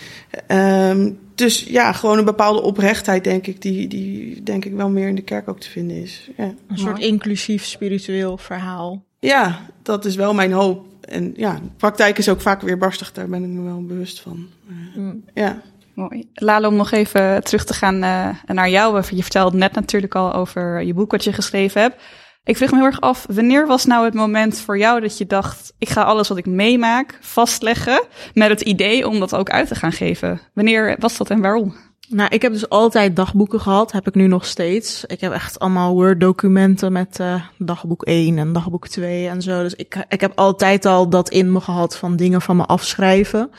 Ehm, dus ja, gewoon een bepaalde oprechtheid, denk ik, die, die denk ik wel meer in de kerk ook te vinden is. Ja. Een soort inclusief spiritueel verhaal. Ja, dat is wel mijn hoop. En ja, de praktijk is ook vaak weer barstig, daar ben ik me wel bewust van. Mm. Ja. Mooi. Lale, om nog even terug te gaan eh, naar jou. Je vertelde net natuurlijk al over je boek wat je geschreven hebt. Ik vroeg me heel erg af, wanneer was nou het moment voor jou dat je dacht, ik ga alles wat ik meemaak vastleggen met het idee om dat ook uit te gaan geven? Wanneer was dat en waarom? Nou, ik heb dus altijd dagboeken gehad, heb ik nu nog steeds. Ik heb echt allemaal Word-documenten met eh, dagboek 1 en dagboek 2 en zo. Dus ik, ik heb altijd al dat in me gehad van dingen van me afschrijven.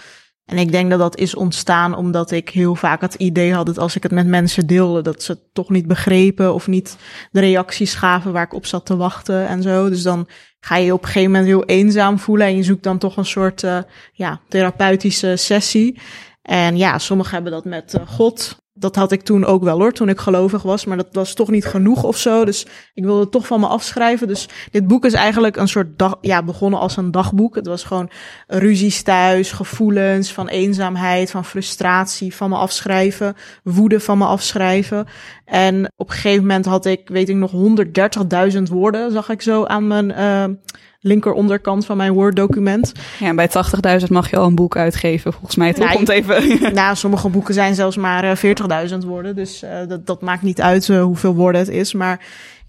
En ik denk dat dat is ontstaan omdat ik heel vaak het idee had dat als ik het met mensen deelde, dat ze het toch niet begrepen of niet de reacties gaven waar ik op zat te wachten en zo. Dus dan ga je je op een gegeven moment heel eenzaam voelen en je zoekt dan toch een soort eh, ja, therapeutische sessie. En ja, sommigen hebben dat met eh, God. Dat had ik toen ook wel hoor, toen ik gelovig was. Maar dat was toch niet genoeg of zo. Dus ik wilde het toch van me afschrijven. Dus dit boek is eigenlijk een soort dag, ja, begonnen als een dagboek. Het was gewoon ruzies thuis, gevoelens van eenzaamheid, van frustratie, van me afschrijven, woede van me afschrijven. En op een gegeven moment had ik, weet ik nog, 130.000 woorden, zag ik zo aan mijn eh, linker onderkant van mijn Word-document. Ja, bij 80.000 mag je al een boek uitgeven, volgens mij. Toch? Nou, Komt even. *laughs* *laughs* Nou, sommige boeken zijn zelfs maar eh, 40.000 woorden. Dus eh, dat, dat maakt niet uit eh, hoeveel woorden het is. Maar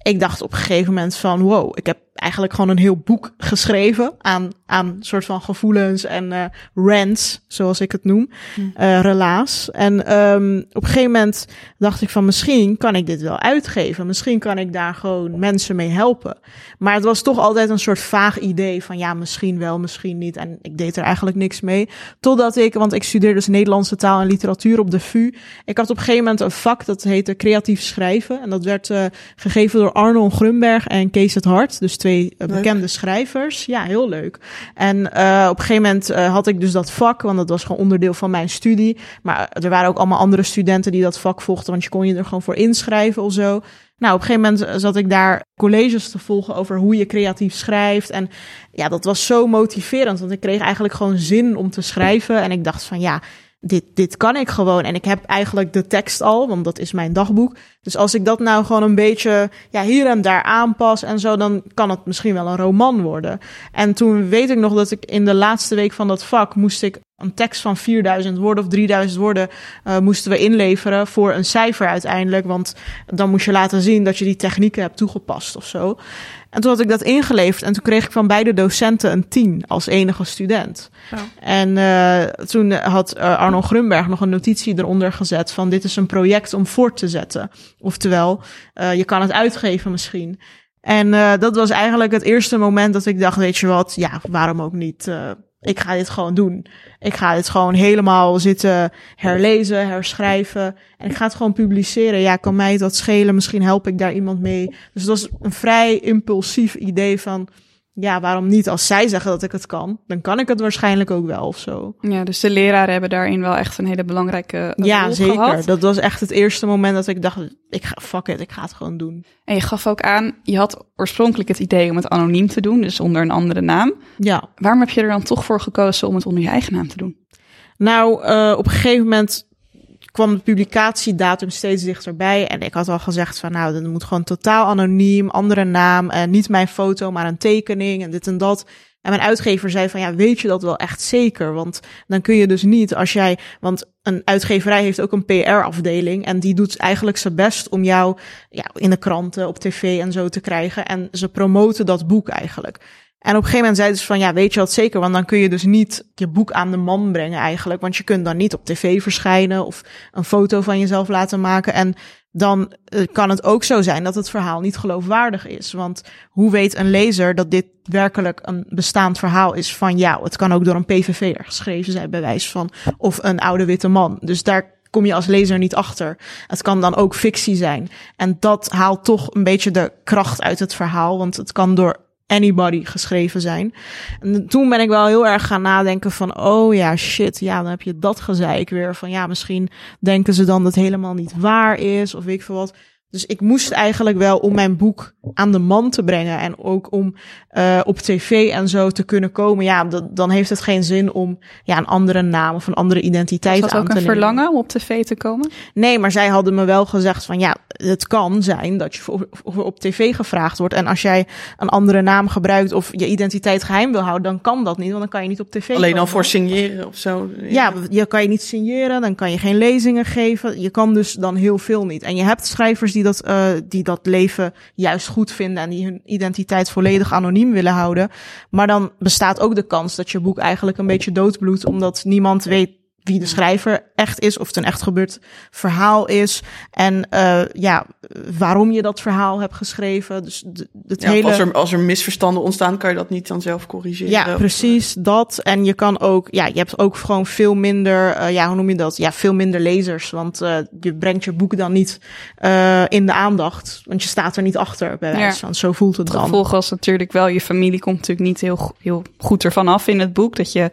ik dacht op een gegeven moment van... wow, ik heb eigenlijk gewoon een heel boek geschreven... aan, aan soort van gevoelens en eh rants, zoals ik het noem. eh relaas. En um, op een gegeven moment dacht ik van... misschien kan ik dit wel uitgeven. Misschien kan ik daar gewoon mensen mee helpen. Maar het was toch altijd een soort vaag idee van... ja, misschien wel, misschien niet. En ik deed er eigenlijk niks mee. Totdat ik, want ik studeerde dus Nederlandse taal en literatuur op de VU. Ik had op een gegeven moment een vak dat heette creatief schrijven. En dat werd uh, gegeven door Arnold Grunberg en Kees het Hart. Dus twee uh, bekende schrijvers. Ja, heel leuk. En uh, op een gegeven moment uh, had ik dus dat vak, want dat was gewoon onderdeel van mijn studie. Maar er waren ook allemaal andere studenten die dat vak volgden, want je kon je er gewoon voor inschrijven of zo. Nou, op een gegeven moment zat ik daar colleges te volgen over hoe je creatief schrijft. En ja, dat was zo motiverend, want ik kreeg eigenlijk gewoon zin om te schrijven. En ik dacht van ja, dit, dit kan ik gewoon. En ik heb eigenlijk de tekst al, want dat is mijn dagboek. Dus als ik dat nou gewoon een beetje ja, hier en daar aanpas en zo, dan kan het misschien wel een roman worden. En toen weet ik nog dat ik in de laatste week van dat vak moest ik een tekst van 4000 woorden of 3000 woorden uh, moesten we inleveren voor een cijfer uiteindelijk. Want dan moest je laten zien dat je die technieken hebt toegepast of zo. En toen had ik dat ingeleverd en toen kreeg ik van beide docenten een 10 als enige student. Oh. En uh, toen had uh, Arno Grunberg nog een notitie eronder gezet van dit is een project om voort te zetten. Oftewel, uh, je kan het uitgeven misschien. En dat was eigenlijk het eerste moment dat ik dacht, weet je wat, ja, waarom ook niet? Ik ga dit gewoon doen. Ik ga dit gewoon helemaal zitten herlezen, herschrijven. En ik ga het gewoon publiceren. Ja, kan mij dat schelen? Misschien help ik daar iemand mee. Dus het was een vrij impulsief idee van... Ja, waarom niet? Als zij zeggen dat ik het kan, dan kan ik het waarschijnlijk ook wel of zo. Ja, dus de leraren hebben daarin wel echt een hele belangrijke rol Ja, zeker. Gehad. Dat was echt het eerste moment dat ik dacht, ik ga, fuck it, ik ga het gewoon doen. En je gaf ook aan, je had oorspronkelijk het idee om het anoniem te doen, dus onder een andere naam. Ja. Waarom heb je er dan toch voor gekozen om het onder je eigen naam te doen? Nou, uh, op een gegeven moment kwam de publicatiedatum steeds dichterbij. En ik had al gezegd van nou, dat moet gewoon totaal anoniem, andere naam. En niet mijn foto, maar een tekening en dit en dat. En mijn uitgever zei van ja, weet je dat wel echt zeker? Want dan kun je dus niet als jij, want een uitgeverij heeft ook een PR-afdeling en die doet eigenlijk zijn best om jou ja, in de kranten, op tv en zo te krijgen. En ze promoten dat boek eigenlijk. En op een gegeven moment zeiden ze van, ja, weet je wat zeker? Want dan kun je dus niet je boek aan de man brengen eigenlijk. Want je kunt dan niet op tv verschijnen of een foto van jezelf laten maken. En dan uh, kan het ook zo zijn dat het verhaal niet geloofwaardig is. Want hoe weet een lezer dat dit werkelijk een bestaand verhaal is van jou? Het kan ook door een PVV'er geschreven zijn, bij wijze van, of een oude witte man. Dus daar kom je als lezer niet achter. Het kan dan ook fictie zijn. En dat haalt toch een beetje de kracht uit het verhaal, want het kan door anybody geschreven zijn. En toen ben ik wel heel erg gaan nadenken van, oh ja, shit, ja, dan heb je dat gezeik weer. Van ja, misschien denken ze dan dat het helemaal niet waar is, of weet ik veel wat. Dus ik moest eigenlijk wel om mijn boek aan de man te brengen en ook om uh, op tv en zo te kunnen komen. Ja, dan heeft het geen zin om ja, een andere naam of een andere identiteit aan te nemen. Was dat ook een verlangen om op tv te komen? Nee, maar zij hadden me wel gezegd van ja, het kan zijn dat je voor, voor op tv gevraagd wordt. En als jij een andere naam gebruikt of je identiteit geheim wil houden, dan kan dat niet, want dan kan je niet op tv Alleen al voor signeren of zo? Ja, je kan je niet signeren, dan kan je geen lezingen geven. Je kan dus dan heel veel niet. En je hebt schrijvers die dat, uh, die dat leven juist goed vinden en die hun identiteit volledig anoniem willen houden. Maar dan bestaat ook de kans dat je boek eigenlijk een beetje doodbloedt, omdat niemand weet wie de schrijver echt is, of het een echt gebeurd verhaal is. En uh, ja, waarom je dat verhaal hebt geschreven. Dus het ja, hele... als, er, als er misverstanden ontstaan, kan je dat niet dan zelf corrigeren. Ja, precies, dat. En je kan ook, ja, je hebt ook gewoon veel minder, uh, ja, hoe noem je dat? Ja, veel minder lezers. Want uh, je brengt je boek dan niet in de aandacht. Want je staat er niet achter, bij wijze ja. van. Zo voelt het dan. Vervolgens was natuurlijk wel, je familie komt natuurlijk niet heel, heel goed ervan af in het boek. Dat je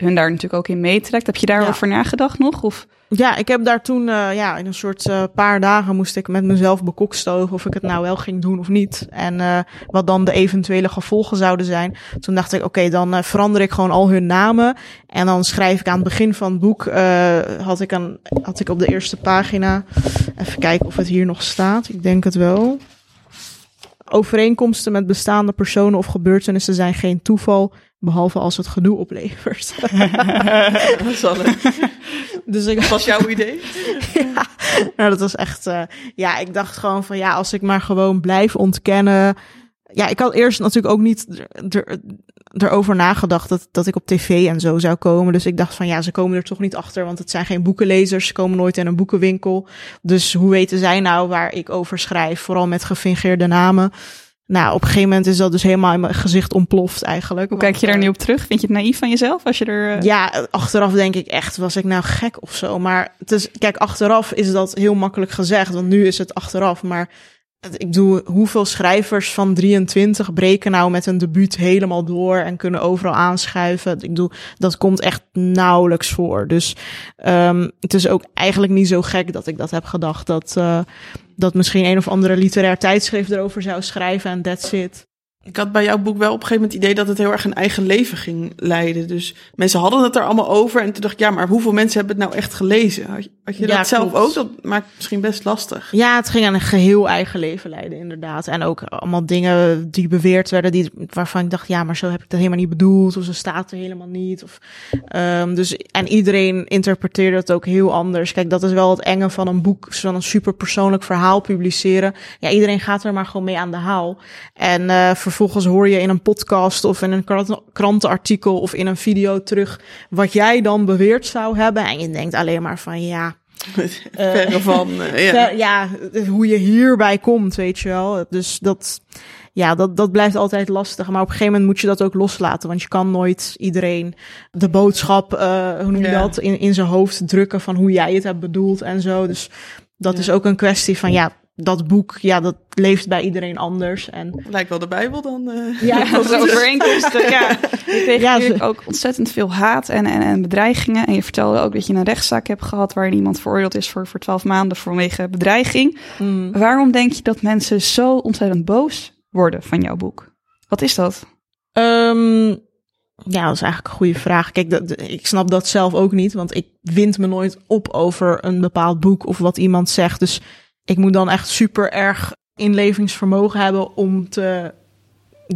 hun daar natuurlijk ook in meetrekt. Heb je daarover ja. nagedacht nog? Of? Ja, ik heb daar toen, uh, ja, in een soort uh, paar dagen moest ik met mezelf bekokstoven of ik het nou wel ging doen of niet. En uh, wat dan de eventuele gevolgen zouden zijn. Toen dacht ik, oké, okay, dan verander ik gewoon al hun namen. En dan schrijf ik aan het begin van het boek, had, ik een, had ik op de eerste pagina, even kijken of het hier nog staat. Ik denk het wel. Overeenkomsten met bestaande personen of gebeurtenissen zijn geen toeval, behalve als het gedoe oplevert. *laughs* dat zal het. *laughs* Dus ik, dat was jouw idee? *laughs* ja, nou, dat was echt. Uh, ja, ik dacht gewoon van ja, als ik maar gewoon blijf ontkennen. Ja, ik had eerst natuurlijk ook niet erover nagedacht dat, dat ik op tv en zo zou komen. Dus ik dacht van ja, ze komen er toch niet achter, want het zijn geen boekenlezers. Ze komen nooit in een boekenwinkel. Dus hoe weten zij nou waar ik over schrijf? Vooral met gefingeerde namen. Nou, op een gegeven moment is dat dus helemaal in mijn gezicht ontploft eigenlijk. Hoe kijk je daar nu op terug? Vind je het naïef van jezelf als je er... Uh... Ja, achteraf denk ik echt, was ik nou gek of zo? Maar het is, kijk, achteraf is dat heel makkelijk gezegd, want nu is het achteraf. Maar ik bedoel, hoeveel schrijvers van 23 breken nou met een debuut helemaal door en kunnen overal aanschuiven? Ik bedoel, dat komt echt nauwelijks voor. Dus um, het is ook eigenlijk niet zo gek dat ik dat heb gedacht. Dat, uh, dat misschien een of andere literair tijdschrift erover zou schrijven en that's it. Ik had bij jouw boek wel op een gegeven moment het idee dat het heel erg een eigen leven ging leiden. Dus mensen hadden het er allemaal over. En toen dacht ik, ja, maar hoeveel mensen hebben het nou echt gelezen? Had je, had je ja, dat zelf ook? Dat maakt het misschien best lastig. Ja, het ging aan een geheel eigen leven leiden, inderdaad. En ook allemaal dingen die beweerd werden, die, waarvan ik dacht, ja, maar zo heb ik dat helemaal niet bedoeld. Of zo staat er helemaal niet. Of, um, dus, en iedereen interpreteerde het ook heel anders. Kijk, dat is wel het enge van een boek, van een super persoonlijk verhaal publiceren. Ja, iedereen gaat er maar gewoon mee aan de haal. En uh, vervolgens hoor je in een podcast of in een krantenartikel of in een video terug wat jij dan beweerd zou hebben. En je denkt alleen maar van ja. *laughs* Verre van, uh, *laughs* ja. ja, hoe je hierbij komt, weet je wel. Dus dat, ja, dat, dat blijft altijd lastig. Maar op een gegeven moment moet je dat ook loslaten. Want je kan nooit iedereen de boodschap, uh, hoe noem je ja. dat, in, in zijn hoofd drukken van hoe jij het hebt bedoeld en zo. Dus dat ja. is ook een kwestie van, ja, dat boek, ja, dat leeft bij iedereen anders. En... Lijkt wel de Bijbel dan. Uh... Ja, *laughs* ja dat overeenkomsten. ja. *laughs* Je kreeg ja, natuurlijk ook ontzettend veel haat en, en, en bedreigingen. En je vertelde ook dat je een rechtszaak hebt gehad waarin iemand veroordeeld is voor, voor 12 maanden vanwege bedreiging. Mm. Waarom denk je dat mensen zo ontzettend boos worden van jouw boek? Wat is dat? Um, ja, dat is eigenlijk een goede vraag. Kijk, dat, ik snap dat zelf ook niet, want ik wind me nooit op over een bepaald boek of wat iemand zegt. Dus ik moet dan echt super erg inlevingsvermogen hebben om te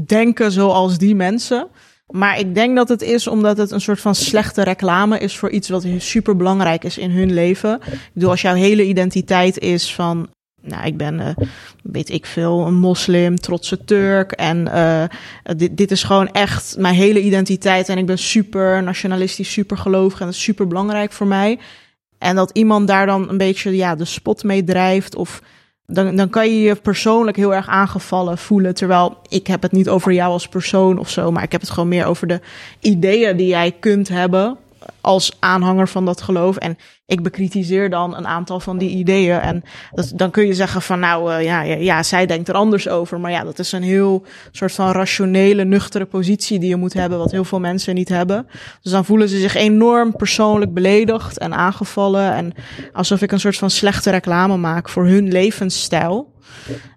denken zoals die mensen. Maar ik denk dat het is omdat het een soort van slechte reclame is voor iets wat super belangrijk is in hun leven. Ik bedoel, als jouw hele identiteit is van, nou, ik ben, uh, weet ik veel, een moslim, trotse Turk. En uh, dit, dit is gewoon echt mijn hele identiteit. En ik ben super nationalistisch, super gelovig en dat is super belangrijk voor mij. En dat iemand daar dan een beetje ja, de spot mee drijft. Of dan, dan kan je je persoonlijk heel erg aangevallen voelen. Terwijl ik heb het niet over jou als persoon of zo. Maar ik heb het gewoon meer over de ideeën die jij kunt hebben als aanhanger van dat geloof. En ik bekritiseer dan een aantal van die ideeën. En dat, dan kun je zeggen van nou uh, ja, ja, ja, zij denkt er anders over. Maar ja, dat is een heel soort van rationele, nuchtere positie die je moet hebben, wat heel veel mensen niet hebben. Dus dan voelen ze zich enorm persoonlijk beledigd en aangevallen. En alsof ik een soort van slechte reclame maak voor hun levensstijl.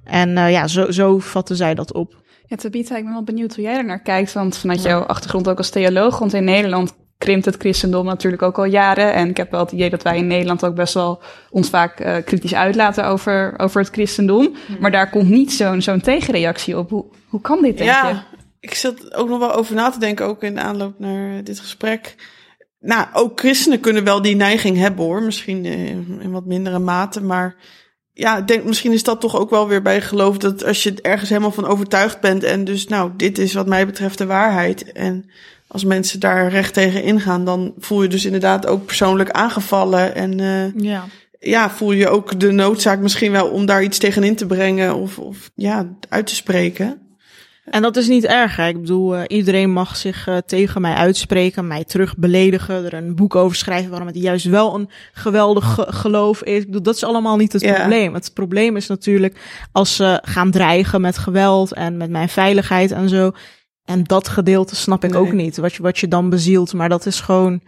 En uh, ja, zo, zo vatten zij dat op. Ja, Tabitha, ik ben wel benieuwd hoe jij er naar kijkt. Want vanuit jouw achtergrond ook als theoloog, want in Nederland krimpt het christendom natuurlijk ook al jaren. En ik heb wel het idee dat wij in Nederland ook best wel ons vaak uh, kritisch uitlaten over, over het christendom. Hmm. Maar daar komt niet zo'n zo'n tegenreactie op. Hoe, hoe kan dit, denk ja, ik zat ook nog wel over na te denken, ook in de aanloop naar dit gesprek. Nou, ook christenen kunnen wel die neiging hebben hoor. Misschien in wat mindere mate, maar ja, ik denk misschien is dat toch ook wel weer bij geloof dat als je ergens helemaal van overtuigd bent en dus nou, dit is wat mij betreft de waarheid en als mensen daar recht tegen ingaan, dan voel je dus inderdaad ook persoonlijk aangevallen. En uh, ja. ja, voel je ook de noodzaak misschien wel om daar iets tegen in te brengen of, of ja, uit te spreken. En dat is niet erg. Hè? Ik bedoel, uh, iedereen mag zich uh, tegen mij uitspreken, mij terug beledigen, er een boek over schrijven waarom het juist wel een geweldig ge geloof is. Ik bedoel, dat is allemaal niet het probleem. Het probleem is natuurlijk als ze gaan dreigen met geweld en met mijn veiligheid en zo. En dat gedeelte snap ik nee. ook niet, wat je, wat je dan bezielt. Maar dat is gewoon,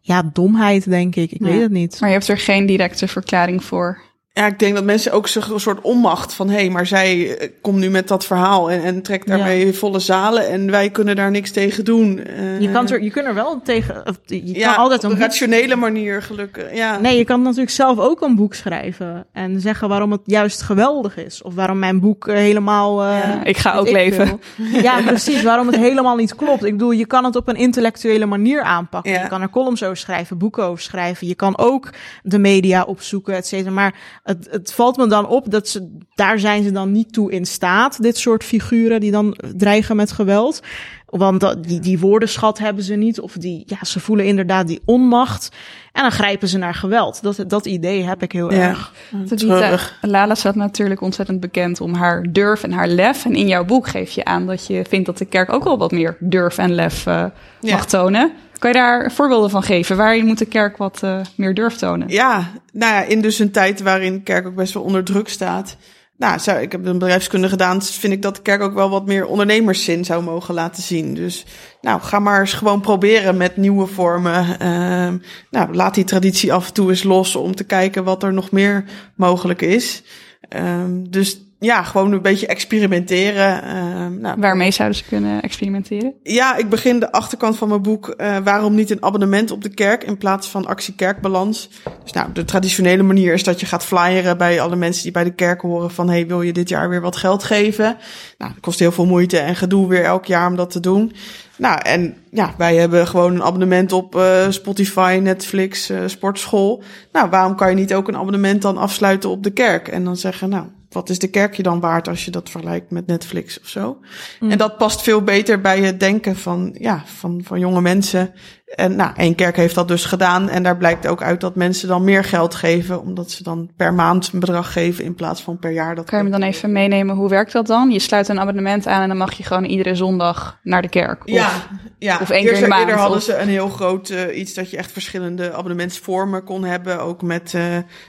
ja, domheid, denk ik. Ik ja. weet het niet. Maar je hebt er geen directe verklaring voor. Ja, ik denk dat mensen ook zich een soort onmacht van... hé, hey, maar zij eh, komt nu met dat verhaal en, en trekt daarmee ja. volle zalen... en wij kunnen daar niks tegen doen. Uh, je, kan er, je kunt er wel tegen... Je ja, kan altijd op een rationele manier gelukkig, ja. Nee, je kan natuurlijk zelf ook een boek schrijven... en zeggen waarom het juist geweldig is. Of waarom mijn boek uh, helemaal... ja, ik ga ook ik leven. Wil. Ja, *laughs* precies. Waarom het helemaal niet klopt. Ik bedoel, je kan het op een intellectuele manier aanpakken. Je kan er columns over schrijven, boeken over schrijven. Je kan ook de media opzoeken, et cetera. Maar het, het valt me dan op dat ze, daar zijn ze dan niet toe in staat, dit soort figuren die dan dreigen met geweld. Want dat, die, die woordenschat hebben ze niet, of die, ja, ze voelen inderdaad die onmacht. En dan grijpen ze naar geweld. Dat, dat idee heb ik heel ja, erg. Terug. Lala staat natuurlijk ontzettend bekend om haar durf en haar lef. En in jouw boek geef je aan dat je vindt dat de kerk ook wel wat meer durf en lef uh, ja. mag tonen. Kan je daar voorbeelden van geven? Waarin moet de kerk wat uh, meer durf tonen? Ja, nou ja, in dus een tijd waarin de kerk ook best wel onder druk staat. Nou, ik heb een bedrijfskunde gedaan, dus vind ik dat de kerk ook wel wat meer ondernemerszin zou mogen laten zien. Dus nou, ga maar eens gewoon proberen met nieuwe vormen. Uh, nou, laat die traditie af en toe eens los om te kijken wat er nog meer mogelijk is. Um, dus ja, gewoon een beetje experimenteren. Uh, nou, Waarmee zouden ze kunnen experimenteren? Ja, ik begin de achterkant van mijn boek. Uh, waarom niet een abonnement op de kerk in plaats van actie kerkbalans? Dus nou, de traditionele manier is dat je gaat flyeren bij alle mensen die bij de kerk horen van hey, wil je dit jaar weer wat geld geven? Nou, dat kost heel veel moeite en gedoe weer elk jaar om dat te doen. Nou, en ja, wij hebben gewoon een abonnement op uh, Spotify, Netflix, sportschool. Nou, waarom kan je niet ook een abonnement dan afsluiten op de kerk? En dan zeggen, nou, wat is de kerk je dan waard als je dat vergelijkt met Netflix of zo? Mm. En dat past veel beter bij het denken van, ja, van, van jonge mensen. En nou, één kerk heeft dat dus gedaan. En daar blijkt ook uit dat mensen dan meer geld geven. Omdat ze dan per maand een bedrag geven in plaats van per jaar. Dat kan je me dan even meenemen, hoe werkt dat dan? Je sluit een abonnement aan en dan mag je gewoon iedere zondag naar de kerk. Of, ja, ja. of één keer in de maand. Eerder hadden of... ze een heel groot uh, iets dat je echt verschillende abonnementsvormen kon hebben. Ook met, uh,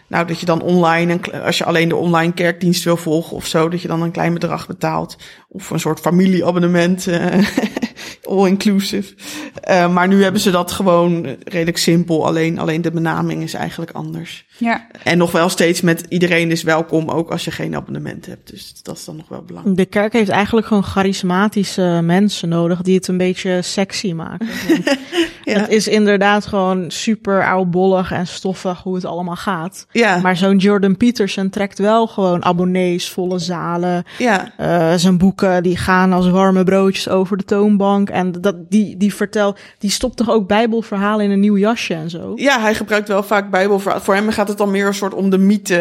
nou, dat je dan online, een, als je alleen de online kerkdienst wil volgen of zo, dat je dan een klein bedrag betaalt. Of een soort familieabonnement. Uh, *laughs* all-inclusive. Uh, maar nu hebben ze dat gewoon redelijk simpel. Alleen, alleen de benaming is eigenlijk anders. Ja. En nog wel steeds met iedereen is welkom, ook als je geen abonnement hebt. Dus dat is dan nog wel belangrijk. De kerk heeft eigenlijk gewoon charismatische mensen nodig die het een beetje sexy maken. *laughs* ja. Het is inderdaad gewoon super oudbollig en stoffig hoe het allemaal gaat. Ja. Maar zo'n Jordan Peterson trekt wel gewoon abonnees, volle zalen. Ja. Uh, zijn boeken die gaan als warme broodjes over de toonbank. En dat, die, die vertel, die stopt toch ook bijbelverhalen in een nieuw jasje en zo? Ja, hij gebruikt wel vaak bijbelverhalen. Voor hem gaat het dan meer een soort om de mythe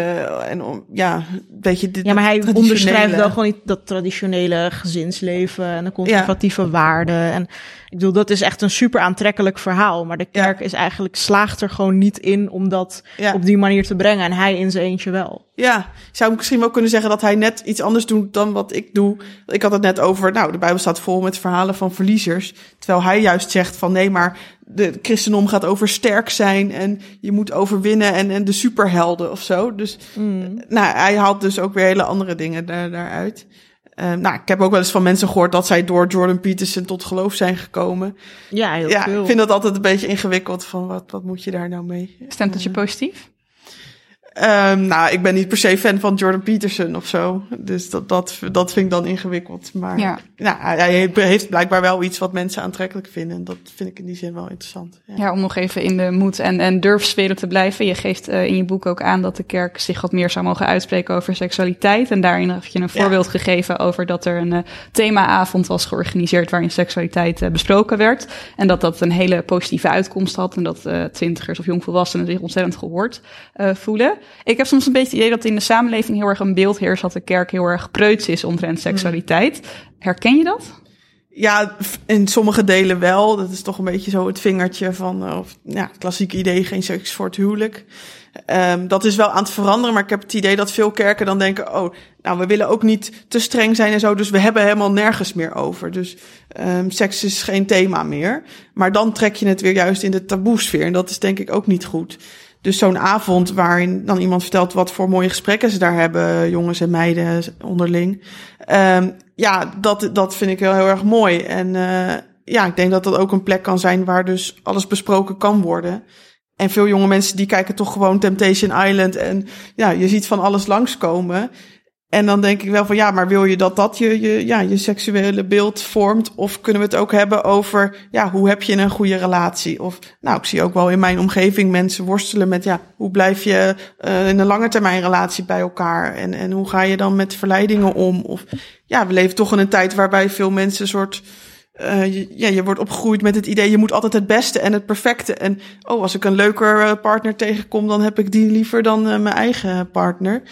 en om, ja, weet je, dit, Ja, maar hij onderschrijft wel gewoon niet dat traditionele gezinsleven en de conservatieve ja. waarden. En ik bedoel, dat is echt een super aantrekkelijk verhaal. Maar de kerk is eigenlijk slaagt er gewoon niet in om dat Ja. op die manier te brengen. En hij in zijn eentje wel. Ja, zou misschien wel kunnen zeggen dat hij net iets anders doet dan wat ik doe. Ik had het net over, nou, de Bijbel staat vol met verhalen van verliezers. Terwijl hij juist zegt van nee, maar de christendom gaat over sterk zijn en je moet overwinnen en, en de superhelden of zo. Dus nou, hij haalt dus ook weer hele andere dingen daar, daaruit. Eh, nou, ik heb ook wel eens van mensen gehoord dat zij door Jordan Peterson tot geloof zijn gekomen. Ja, heel ja, veel. ik vind dat altijd een beetje ingewikkeld van wat, wat moet je daar nou mee? Stemt het je positief? Ehm, nou, ik ben niet per se fan van Jordan Peterson of zo. Dus dat, dat, dat vind ik dan ingewikkeld. Maar Ja. nou, hij heeft blijkbaar wel iets wat mensen aantrekkelijk vinden. En dat vind ik in die zin wel interessant. Ja. Ja, om nog even in de moed- en, en durfsfeer te blijven. Je geeft eh, in je boek ook aan dat de kerk zich wat meer zou mogen uitspreken over seksualiteit. En daarin heb je een Ja. voorbeeld gegeven over dat er een eh, themaavond was georganiseerd waarin seksualiteit eh, besproken werd. En dat dat een hele positieve uitkomst had. En dat twintigers of jongvolwassenen zich ontzettend gehoord eh, voelen. Ik heb soms een beetje het idee dat in de samenleving heel erg een beeld heerst dat de kerk heel erg preuts is omtrent seksualiteit. Herken je dat? Ja, in sommige delen wel. Dat is toch een beetje zo het vingertje van, eh, of, ja, het klassieke idee, geen seks voor het huwelijk. Ehm, dat is wel aan het veranderen, maar ik heb het idee dat veel kerken dan denken, oh, nou, we willen ook niet te streng zijn en zo, dus we hebben helemaal nergens meer over. Dus ehm, seks is geen thema meer. Maar dan trek je het weer juist in de taboesfeer en dat is denk ik ook niet goed. Dus zo'n avond waarin dan iemand vertelt wat voor mooie gesprekken ze daar hebben, jongens en meiden onderling. Ehm, ja, dat, dat vind ik heel, heel erg mooi. En eh, ja, ik denk dat dat ook een plek kan zijn waar dus alles besproken kan worden. En veel jonge mensen die kijken toch gewoon Temptation Island en ja, je ziet van alles langskomen. En dan denk ik wel van ja, maar wil je dat dat je, je, ja, je seksuele beeld vormt? Of kunnen we het ook hebben over ja, hoe heb je een goede relatie? Of nou, ik zie ook wel in mijn omgeving mensen worstelen met ja, hoe blijf je eh, in een lange termijn relatie bij elkaar? En, en hoe ga je dan met verleidingen om? Of ja, we leven toch in een tijd waarbij veel mensen een soort eh, je, ja, je wordt opgegroeid met het idee, je moet altijd het beste en het perfecte. En oh, als ik een leuker eh, partner tegenkom, dan heb ik die liever dan mijn eigen partner.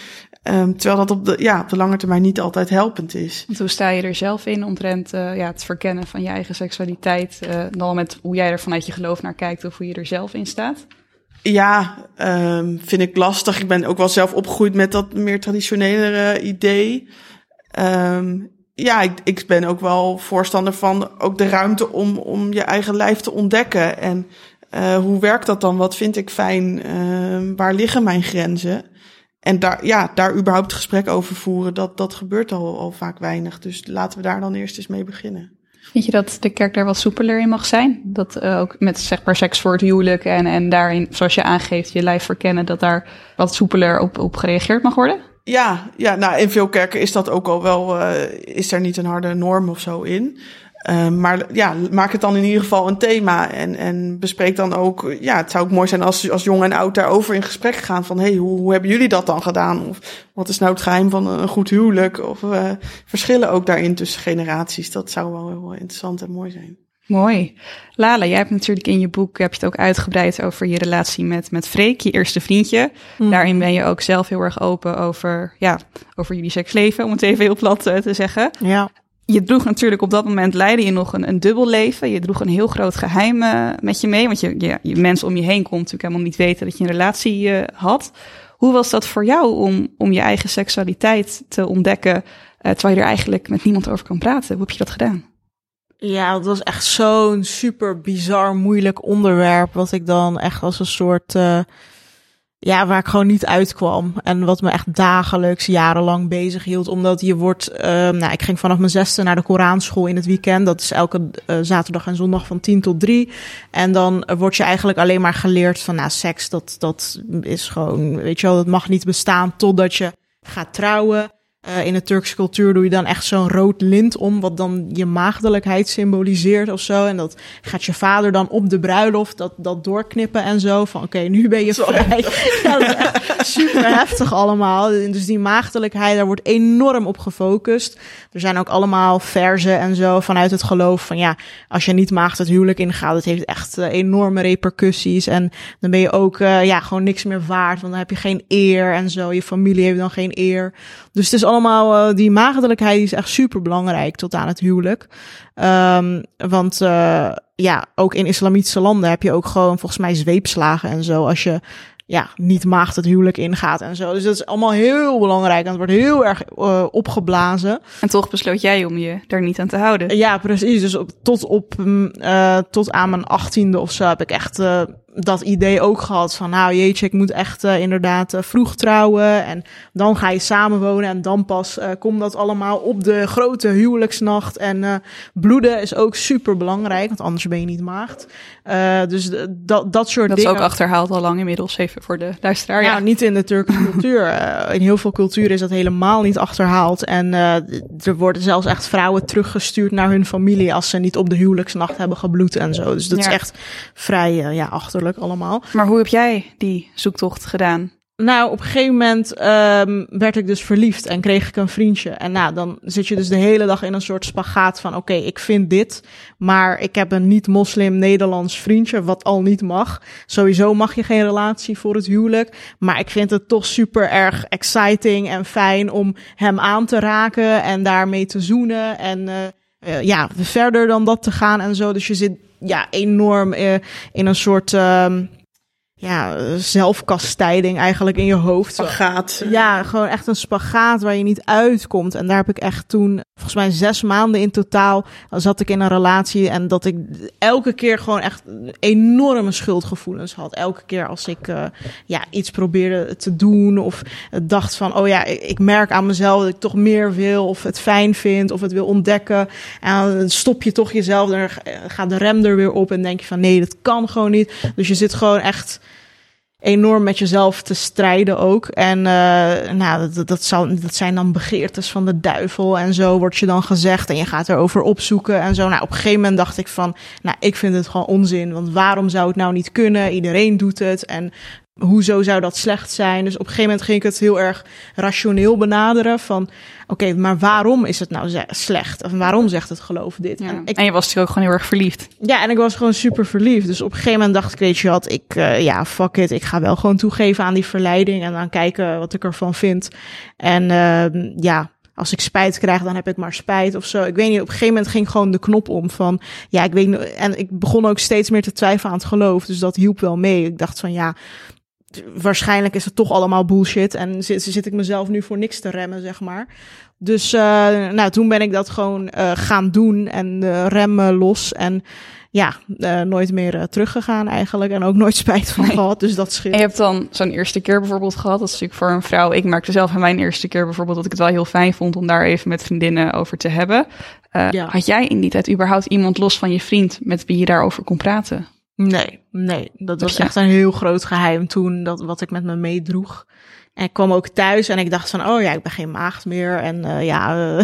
Ehm, terwijl dat op de, ja, op de lange termijn niet altijd helpend is. Want hoe sta je er zelf in omtrent eh, ja, het verkennen van je eigen seksualiteit? eh dan met hoe jij er vanuit je geloof naar kijkt of hoe je er zelf in staat? Ja, ehm, vind ik lastig. Ik ben ook wel zelf opgegroeid met dat meer traditionelere idee. Ehm, ja, ik, ik ben ook wel voorstander van ook de ruimte om, om je eigen lijf te ontdekken. En eh, hoe werkt dat dan? Wat vind ik fijn? Waar liggen mijn grenzen? En daar, ja, daar überhaupt gesprek over voeren, dat, dat gebeurt al, al vaak weinig. Dus laten we daar dan eerst eens mee beginnen. Vind je dat de kerk daar wat soepeler in mag zijn? Dat eh, ook met zeg maar seks voor het huwelijk en, en daarin, zoals je aangeeft, je lijf verkennen, dat daar wat soepeler op, op gereageerd mag worden? Ja, ja, nou in veel kerken is dat ook al wel, uh, is er niet een harde norm of zo in. Uh, maar ja, maak het dan in ieder geval een thema en, en bespreek dan ook, ja, het zou ook mooi zijn als, als jong en oud daarover in gesprek gaan van, hey, hoe, hoe hebben jullie dat dan gedaan? Of wat is nou het geheim van een goed huwelijk? Of uh, verschillen ook daarin tussen generaties? Dat zou wel heel interessant en mooi zijn. Mooi. Lala, jij hebt natuurlijk in je boek heb je het ook uitgebreid over je relatie met, met Freek, je eerste vriendje. Mm. Daarin ben je ook zelf heel erg open over, ja, over jullie seksleven, om het even heel plat uh, te zeggen. Ja. Je droeg natuurlijk op dat moment leidde je nog een, een dubbel leven. Je droeg een heel groot geheim uh, met je mee. Want je, je, mensen om je heen kon natuurlijk helemaal niet weten dat je een relatie uh, had. Hoe was dat voor jou om, om je eigen seksualiteit te ontdekken, uh, terwijl je er eigenlijk met niemand over kan praten? Hoe heb je dat gedaan? Ja, dat was echt zo'n super bizar moeilijk onderwerp. Wat ik dan echt als een soort. Ja, waar ik gewoon niet uitkwam. En wat me echt dagelijks, jarenlang bezig hield. Omdat je wordt. Uh, nou, ik ging vanaf mijn zesde naar de Koranschool in het weekend. Dat is elke uh, zaterdag en zondag van tien tot drie. En dan word je eigenlijk alleen maar geleerd van. Nou, seks, dat, dat is gewoon. Weet je wel, dat mag niet bestaan totdat je gaat trouwen. Uh, in de Turkse cultuur doe je dan echt zo'n rood lint om, wat dan je maagdelijkheid symboliseert of zo. En dat gaat je vader dan op de bruiloft dat, dat doorknippen en zo. Van oké, okay, nu ben je vrij. *laughs* ja, dat is echt super heftig allemaal. Dus die maagdelijkheid, daar wordt enorm op gefocust. Er zijn ook allemaal verzen en zo vanuit het geloof van ja, als je niet maagd het huwelijk ingaat, het heeft echt uh, enorme repercussies. En dan ben je ook uh, ja, gewoon niks meer waard, want dan heb je geen eer en zo. Je familie heeft dan geen eer. Dus het is allemaal, uh, die maagdelijkheid is echt super belangrijk tot aan het huwelijk. Um, want uh, ja, ook in islamitische landen heb je ook gewoon volgens mij zweepslagen en zo. Als je ja, niet maagd het huwelijk ingaat en zo. Dus dat is allemaal heel belangrijk en het wordt heel erg uh, opgeblazen. En toch besloot jij om je daar niet aan te houden. Ja, precies. Dus op, tot, op, uh, tot aan mijn achttiende of zo heb ik echt uh, dat idee ook gehad van, nou jeetje, ik moet echt uh, inderdaad uh, vroeg trouwen en dan ga je samenwonen en dan pas uh, komt dat allemaal op de grote huwelijksnacht. En bloeden is ook super belangrijk, want anders ben je niet maagd. dus dat, dat soort dat dingen. Dat is ook achterhaald al lang inmiddels, even voor de luisteraar. Ja, nou, niet in de Turkse cultuur. *laughs* in heel veel culturen is dat helemaal niet achterhaald. En er worden zelfs echt vrouwen teruggestuurd naar hun familie als ze niet op de huwelijksnacht hebben gebloed en zo. Dus dat ja. is echt vrij ja, achterlijk allemaal. Maar hoe heb jij die zoektocht gedaan? Nou, op een gegeven moment um, werd ik dus verliefd en kreeg ik een vriendje. En nou, dan zit je dus de hele dag in een soort spagaat van... oké, okay, ik vind dit, maar ik heb een niet-moslim-Nederlands vriendje... wat al niet mag. Sowieso mag je geen relatie voor het huwelijk. Maar ik vind het toch super erg exciting en fijn om hem aan te raken... en daarmee te zoenen en uh, uh, ja, verder dan dat te gaan en zo. Dus je zit ja, enorm uh, in een soort um, ja, zelfkastijding eigenlijk in je hoofd. Spagaat. Ja, gewoon echt een spagaat waar je niet uitkomt. En daar heb ik echt toen, volgens mij zes maanden in totaal, zat ik in een relatie. En dat ik elke keer gewoon echt enorme schuldgevoelens had. Elke keer als ik uh, ja, iets probeerde te doen of dacht van, oh ja, ik merk aan mezelf dat ik toch meer wil of het fijn vind of het wil ontdekken. En dan stop je toch jezelf, dan gaat de rem er weer op en denk je van, nee, dat kan gewoon niet. Dus je zit gewoon echt enorm met jezelf te strijden ook. En uh, nou, dat, dat, zou, dat zijn dan begeertes van de duivel en zo wordt je dan gezegd. En je gaat erover opzoeken en zo. Nou, op een gegeven moment dacht ik van, nou, ik vind het gewoon onzin. Want waarom zou het nou niet kunnen? Iedereen doet het. En hoezo zou dat slecht zijn? Dus op een gegeven moment ging ik het heel erg rationeel benaderen van, oké, okay, maar waarom is het nou slecht? Of waarom zegt het geloof dit? Ja. En, ik, en, je was natuurlijk ook gewoon heel erg verliefd. Ja, en ik was gewoon super verliefd. Dus op een gegeven moment dacht ik, weet je wat, ik, uh, ja, fuck it, ik ga wel gewoon toegeven aan die verleiding en dan kijken wat ik ervan vind. En uh, ja, als ik spijt krijg, dan heb ik maar spijt of zo. Ik weet niet, op een gegeven moment ging gewoon de knop om van, ja, ik weet niet, en ik begon ook steeds meer te twijfelen aan het geloof, dus dat hielp wel mee. Ik dacht van, ja, waarschijnlijk is het toch allemaal bullshit en zit, zit ik mezelf nu voor niks te remmen, zeg maar. Dus uh, nou, toen ben ik dat gewoon uh, gaan doen en uh, remmen los en ja, nooit meer teruggegaan eigenlijk. En ook nooit spijt van nee. gehad. Dus dat scheelt. En je hebt dan zo'n eerste keer bijvoorbeeld gehad. Dat is natuurlijk voor een vrouw. Ik merkte zelf aan mijn eerste keer bijvoorbeeld dat ik het wel heel fijn vond om daar even met vriendinnen over te hebben. Ja. Had jij in die tijd überhaupt iemand los van je vriend met wie je daarover kon praten? Nee, nee. Dat was echt een heel groot geheim toen, dat, wat ik met me meedroeg. En ik kwam ook thuis en ik dacht van, oh ja, ik ben geen maagd meer. En uh, ja,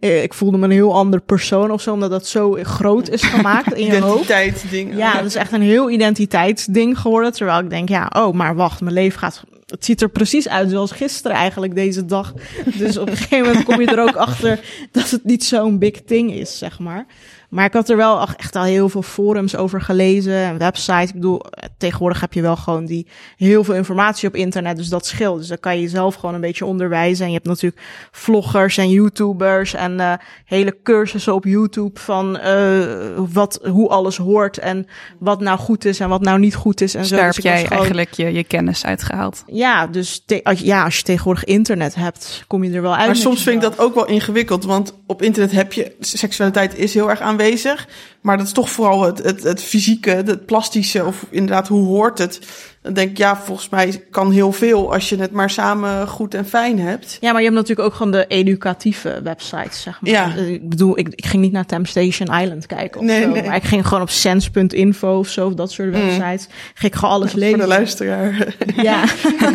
uh, *laughs* ik voelde me een heel ander persoon of zo, omdat dat zo groot is gemaakt in je hoofd. Identiteitsding. Ja, dat is echt een heel identiteitsding geworden. Terwijl ik denk, ja, oh, maar wacht, mijn leven gaat... Het ziet er precies uit zoals gisteren eigenlijk, deze dag. Dus op een gegeven moment kom je er ook achter dat het niet zo'n big thing is, zeg maar. Maar ik had er wel echt al heel veel forums over gelezen en websites. Ik bedoel, tegenwoordig heb je wel gewoon die heel veel informatie op internet, dus dat scheelt. Dus dan kan je jezelf gewoon een beetje onderwijzen. En je hebt natuurlijk vloggers en YouTubers en uh, hele cursussen op YouTube van uh, wat, hoe alles hoort en wat nou goed is en wat nou niet goed is. En dus zo. daar dus heb jij gewoon... eigenlijk je, je kennis uitgehaald. Ja, dus te, als, ja, als je tegenwoordig internet hebt, kom je er wel uit. Maar soms vind ik dat ook wel ingewikkeld, want op internet heb je seksualiteit is heel erg aanwezig aanwezig. Maar dat is toch vooral het, het, het fysieke, het plastische, of inderdaad, hoe hoort het? Dan denk ik, ja, volgens mij kan heel veel als je het maar samen goed en fijn hebt. Ja, maar je hebt natuurlijk ook gewoon de educatieve websites, zeg maar. Ja. Ik bedoel, ik, ik ging niet naar Temptation Island kijken of Nee, zo. nee. Maar ik ging gewoon op sense.info of zo, of dat soort websites. Ging ik gewoon alles lezen. Voor de luisteraar. *laughs* Ja.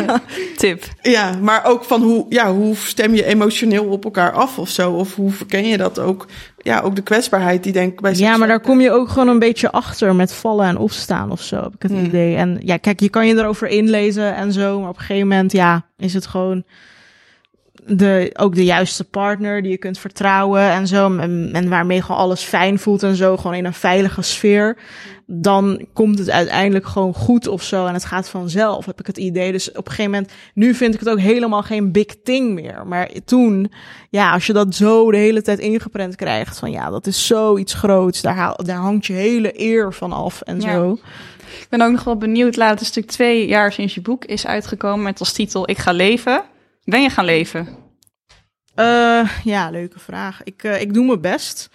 *laughs* Tip. Ja, maar ook van hoe, ja, hoe stem je emotioneel op elkaar af of zo? Of hoe verken je dat ook? Ja, ook de kwetsbaarheid die denk ik bij Ja, maar daar kom je ook gewoon een beetje achter met vallen en opstaan of zo, heb ik het Hmm. idee. En ja, kijk, je kan je erover inlezen en zo, maar op een gegeven moment, ja, is het gewoon... de, ook de juiste partner die je kunt vertrouwen en zo. En, en waarmee gewoon alles fijn voelt en zo. Gewoon in een veilige sfeer. Dan komt het uiteindelijk gewoon goed of zo. En het gaat vanzelf, heb ik het idee. Dus op een gegeven moment, nu vind ik het ook helemaal geen big thing meer. Maar toen, ja, als je dat zo de hele tijd ingeprent krijgt. Van ja, dat is zoiets groots. Daar, daar hangt je hele eer van af en Ja. zo. Ik ben ook nog wel benieuwd. Laat een stuk twee jaar sinds je boek is uitgekomen met als titel Ik ga leven. Ben je gaan leven? Eh, ja, leuke vraag. Ik, eh, ik doe mijn best.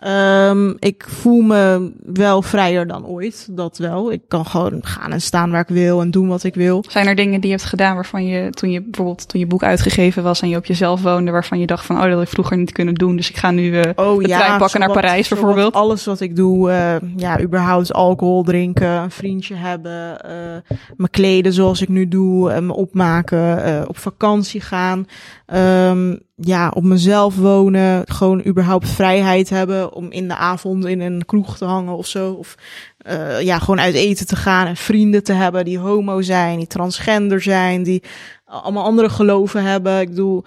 Ehm, ik voel me wel vrijer dan ooit, dat wel. Ik kan gewoon gaan en staan waar ik wil en doen wat ik wil. Zijn er dingen die je hebt gedaan waarvan je toen je bijvoorbeeld toen je boek uitgegeven was en je op jezelf woonde, waarvan je dacht van oh dat had ik vroeger niet kunnen doen, dus ik ga nu eh, Oh de trein pakken naar Parijs bijvoorbeeld? Alles wat ik doe, eh, ja, überhaupt alcohol drinken, een vriendje hebben, eh, me kleden zoals ik nu doe, me opmaken, op vakantie gaan, ehm, ja, op mezelf wonen, gewoon überhaupt vrijheid hebben om in de avond in een kroeg te hangen of zo, of eh, ja, gewoon uit eten te gaan en vrienden te hebben die homo zijn, die transgender zijn, die allemaal andere geloven hebben. Ik bedoel,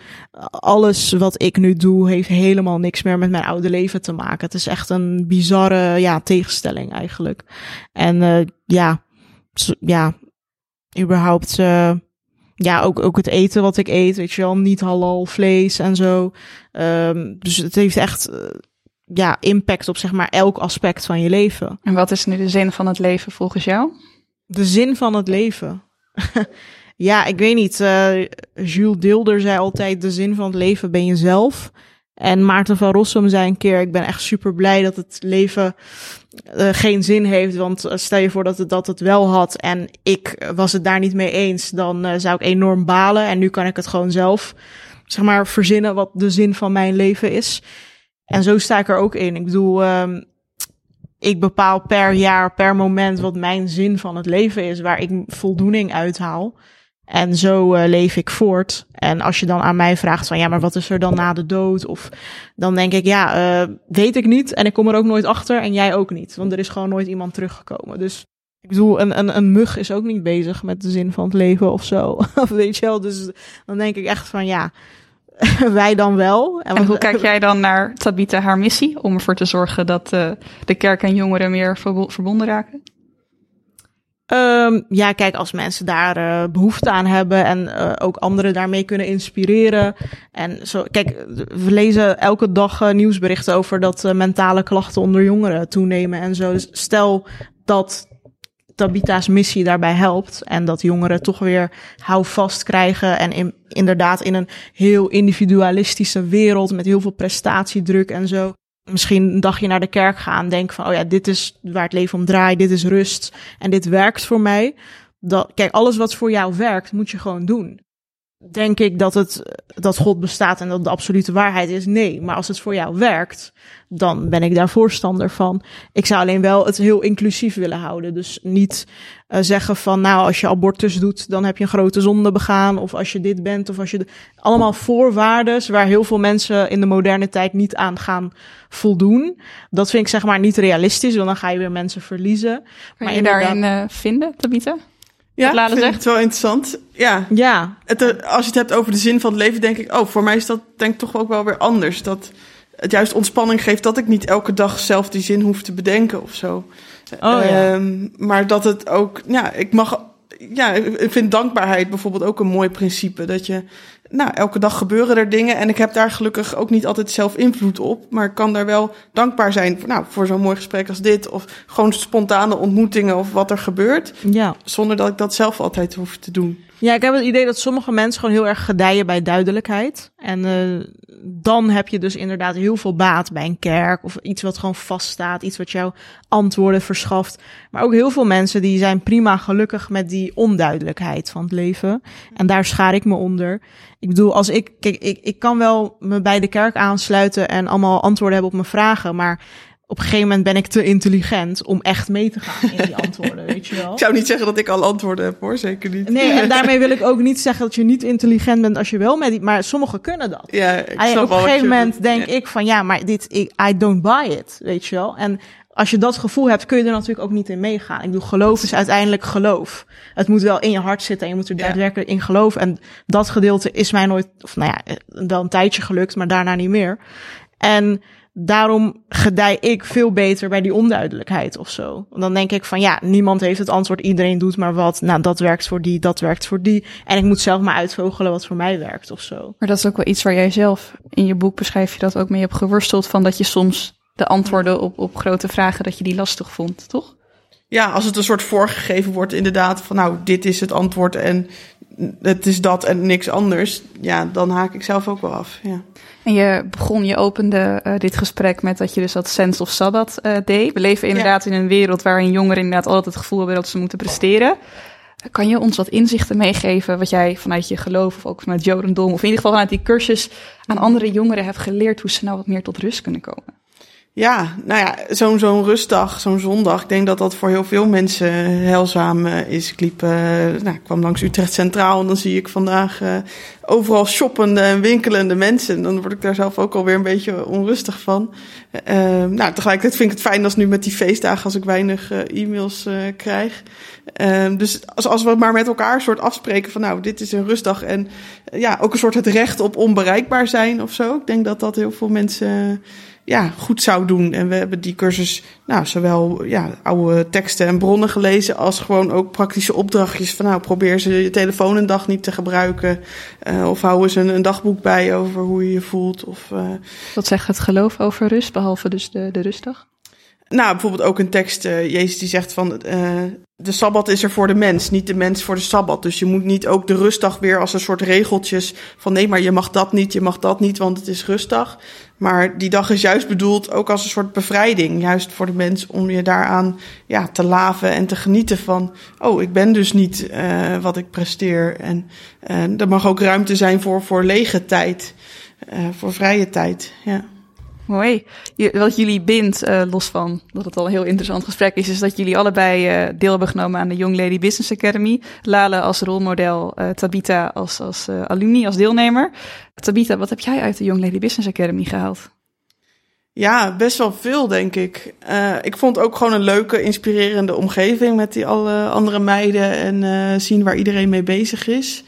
alles wat ik nu doe heeft helemaal niks meer met mijn oude leven te maken. Het is echt een bizarre ja, tegenstelling eigenlijk. En eh, ja, ja, überhaupt, eh, ja, ook, ook het eten wat ik eet, weet je wel, niet halal vlees en zo. Ehm, dus het heeft echt, eh, ja, impact op zeg maar elk aspect van je leven. En wat is nu de zin van het leven volgens jou? De zin van het leven. *laughs* ja, ik weet niet. eh, Jules Deelder zei altijd: de zin van het leven ben je zelf. En Maarten van Rossum zei een keer: Ik ben echt super blij dat het leven eh, geen zin heeft. Want eh, stel je voor dat het, dat het wel had en ik was het daar niet mee eens, dan eh, zou ik enorm balen. En nu kan ik het gewoon zelf, zeg maar, verzinnen wat de zin van mijn leven is. En zo sta ik er ook in. Ik bedoel, ehm, ik bepaal per jaar, per moment wat mijn zin van het leven is, waar ik voldoening uithaal. En zo eh, leef ik voort. En als je dan aan mij vraagt van ja, maar wat is er dan na de dood? Of dan denk ik ja, eh, weet ik niet. En ik kom er ook nooit achter en jij ook niet. Want er is gewoon nooit iemand teruggekomen. Dus ik bedoel, een, een, een mug is ook niet bezig met de zin van het leven of zo. *laughs* Of weet je wel. Dus dan denk ik echt van ja, *laughs* wij dan wel. En hoe kijk jij dan naar Tabitha haar missie om ervoor te zorgen dat eh, de kerk en jongeren meer verbo- verbonden raken? Ehm, ja, kijk, als mensen daar eh, behoefte aan hebben en eh, ook anderen daarmee kunnen inspireren. En zo, kijk, we lezen elke dag eh, nieuwsberichten over dat mentale klachten onder jongeren toenemen en zo. Dus stel dat Tabitha's missie daarbij helpt en dat jongeren toch weer houvast krijgen en in, inderdaad in een heel individualistische wereld met heel veel prestatiedruk en zo misschien een dagje naar de kerk gaan. Denk van, oh ja, dit is waar het leven om draait. Dit is rust. En dit werkt voor mij. Kijk, alles wat voor jou werkt, moet je gewoon doen. Denk ik dat, het, dat God bestaat en dat de absolute waarheid is? Nee. Maar als het voor jou werkt, dan ben ik daar voorstander van. Ik zou alleen wel het heel inclusief willen houden. Dus niet uh, zeggen van, nou, als je abortus doet, dan heb je een grote zonde begaan. Of als je dit bent, of als je... Allemaal voorwaarden waar heel veel mensen in de moderne tijd niet aan gaan voldoen. Dat vind ik zeg maar niet realistisch, want dan ga je weer mensen verliezen. Kan maar je daarin uh, vinden, Tabitha? Ja, vind zegt? het wel interessant. Ja, Ja, het, eh, als je het hebt over de zin van het leven, denk ik, oh, voor mij is dat denk ik toch ook wel weer anders. Dat het juist ontspanning geeft dat ik niet elke dag zelf die zin hoef te bedenken of zo. Oh, ja. Ehm, maar dat het ook, ja, ik mag, ja, ik vind dankbaarheid bijvoorbeeld ook een mooi principe. Dat je, nou, elke dag gebeuren er dingen en ik heb daar gelukkig ook niet altijd zelf invloed op. Maar ik kan daar wel dankbaar zijn voor, nou, voor zo'n mooi gesprek als dit. Of gewoon spontane ontmoetingen of wat er gebeurt. ja. Zonder dat ik dat zelf altijd hoef te doen. Ja, ik heb het idee dat sommige mensen gewoon heel erg gedijen bij duidelijkheid. En uh, dan heb je dus inderdaad heel veel baat bij een kerk of iets wat gewoon vaststaat, iets wat jou antwoorden verschaft. Maar ook heel veel mensen die zijn prima gelukkig met die onduidelijkheid van het leven. En daar schaar ik me onder. Ik bedoel, als ik, kijk, ik, ik kan wel me bij de kerk aansluiten en allemaal antwoorden hebben op mijn vragen, maar op een gegeven moment ben ik te intelligent om echt mee te gaan in die antwoorden, weet je wel. Ik zou niet zeggen dat ik al antwoorden heb hoor, zeker niet. Nee, en *laughs* daarmee wil ik ook niet zeggen dat je niet intelligent bent als je wel met die, maar sommigen kunnen dat. Ja, ik Alleen snap op een gegeven moment denk Ja. ik van ja, maar dit, ik, I don't buy it, weet je wel. En als je dat gevoel hebt, kun je er natuurlijk ook niet in meegaan. Ik bedoel, geloof is uiteindelijk geloof. Het moet wel in je hart zitten en je moet er Ja. daadwerkelijk in geloven. En dat gedeelte is mij nooit, of nou ja, wel een tijdje gelukt, maar daarna niet meer. En daarom gedij ik veel beter bij die onduidelijkheid of zo. Want dan denk ik van ja, niemand heeft het antwoord, iedereen doet maar wat. Nou, dat werkt voor die, dat werkt voor die. En ik moet zelf maar uitvogelen wat voor mij werkt of zo. Maar dat is ook wel iets waar jij zelf in je boek beschrijf je dat ook mee hebt geworsteld. Van dat je soms de antwoorden op, op grote vragen, dat je die lastig vond, toch? Ja, als het een soort voorgegeven wordt, inderdaad, van nou, dit is het antwoord en het is dat en niks anders. Ja, dan haak ik zelf ook wel af. Ja. En je begon, je opende eh, dit gesprek met dat je dus dat sense of sabbat eh, deed. We leven inderdaad in een wereld waarin jongeren inderdaad altijd het gevoel hebben dat ze moeten presteren. Kan je ons wat inzichten meegeven wat jij vanuit je geloof of ook vanuit Jodendom of in ieder geval vanuit die cursus aan andere jongeren hebt geleerd hoe ze nou wat meer tot rust kunnen komen? Ja, nou ja, zo'n zo'n rustdag, zo'n zondag. Ik denk dat dat voor heel veel mensen heilzaam eh, is. Ik liep, eh, nou, ik kwam langs Utrecht Centraal en dan zie ik vandaag eh, overal shoppende en winkelende mensen. Dan word ik daar zelf ook alweer een beetje onrustig van. Eh, nou, tegelijkertijd vind ik het fijn als nu met die feestdagen, als ik weinig eh, e-mails eh, krijg. Eh, dus als, als we maar met elkaar een soort afspreken van, nou, dit is een rustdag en eh, ja, ook een soort het recht op onbereikbaar zijn of zo. Ik denk dat dat heel veel mensen ja, goed zou doen. En we hebben die cursus, nou, zowel ja, oude teksten en bronnen gelezen, als gewoon ook praktische opdrachtjes van, nou, probeer ze je telefoon een dag niet te gebruiken. eh, of hou eens een, een dagboek bij over hoe je je voelt. Of, eh, Wat zegt het geloof over rust, behalve dus de, de rustdag? nou, bijvoorbeeld ook een tekst, eh, Jezus die zegt van, eh, de Sabbat is er voor de mens, niet de mens voor de Sabbat. Dus je moet niet ook de rustdag weer als een soort regeltjes van, nee, maar je mag dat niet, je mag dat niet, want het is rustdag. Maar die dag is juist bedoeld ook als een soort bevrijding, juist voor de mens, om je daaraan ja, te laven en te genieten van, oh, ik ben dus niet eh, wat ik presteer. En eh, er mag ook ruimte zijn voor, voor lege tijd, eh, voor vrije tijd, ja. Je- wat jullie bindt, eh, los van dat het al een heel interessant gesprek is, is dat jullie allebei eh, deel hebben genomen aan de Young Lady Business Academy. Lale als rolmodel, eh, Tabita als, als alumni, als deelnemer. Tabita, wat heb jij uit de Young Lady Business Academy gehaald? Ja, best wel veel, denk ik. Ik vond ook gewoon een leuke, inspirerende omgeving met die alle andere meiden en zien waar iedereen mee bezig is.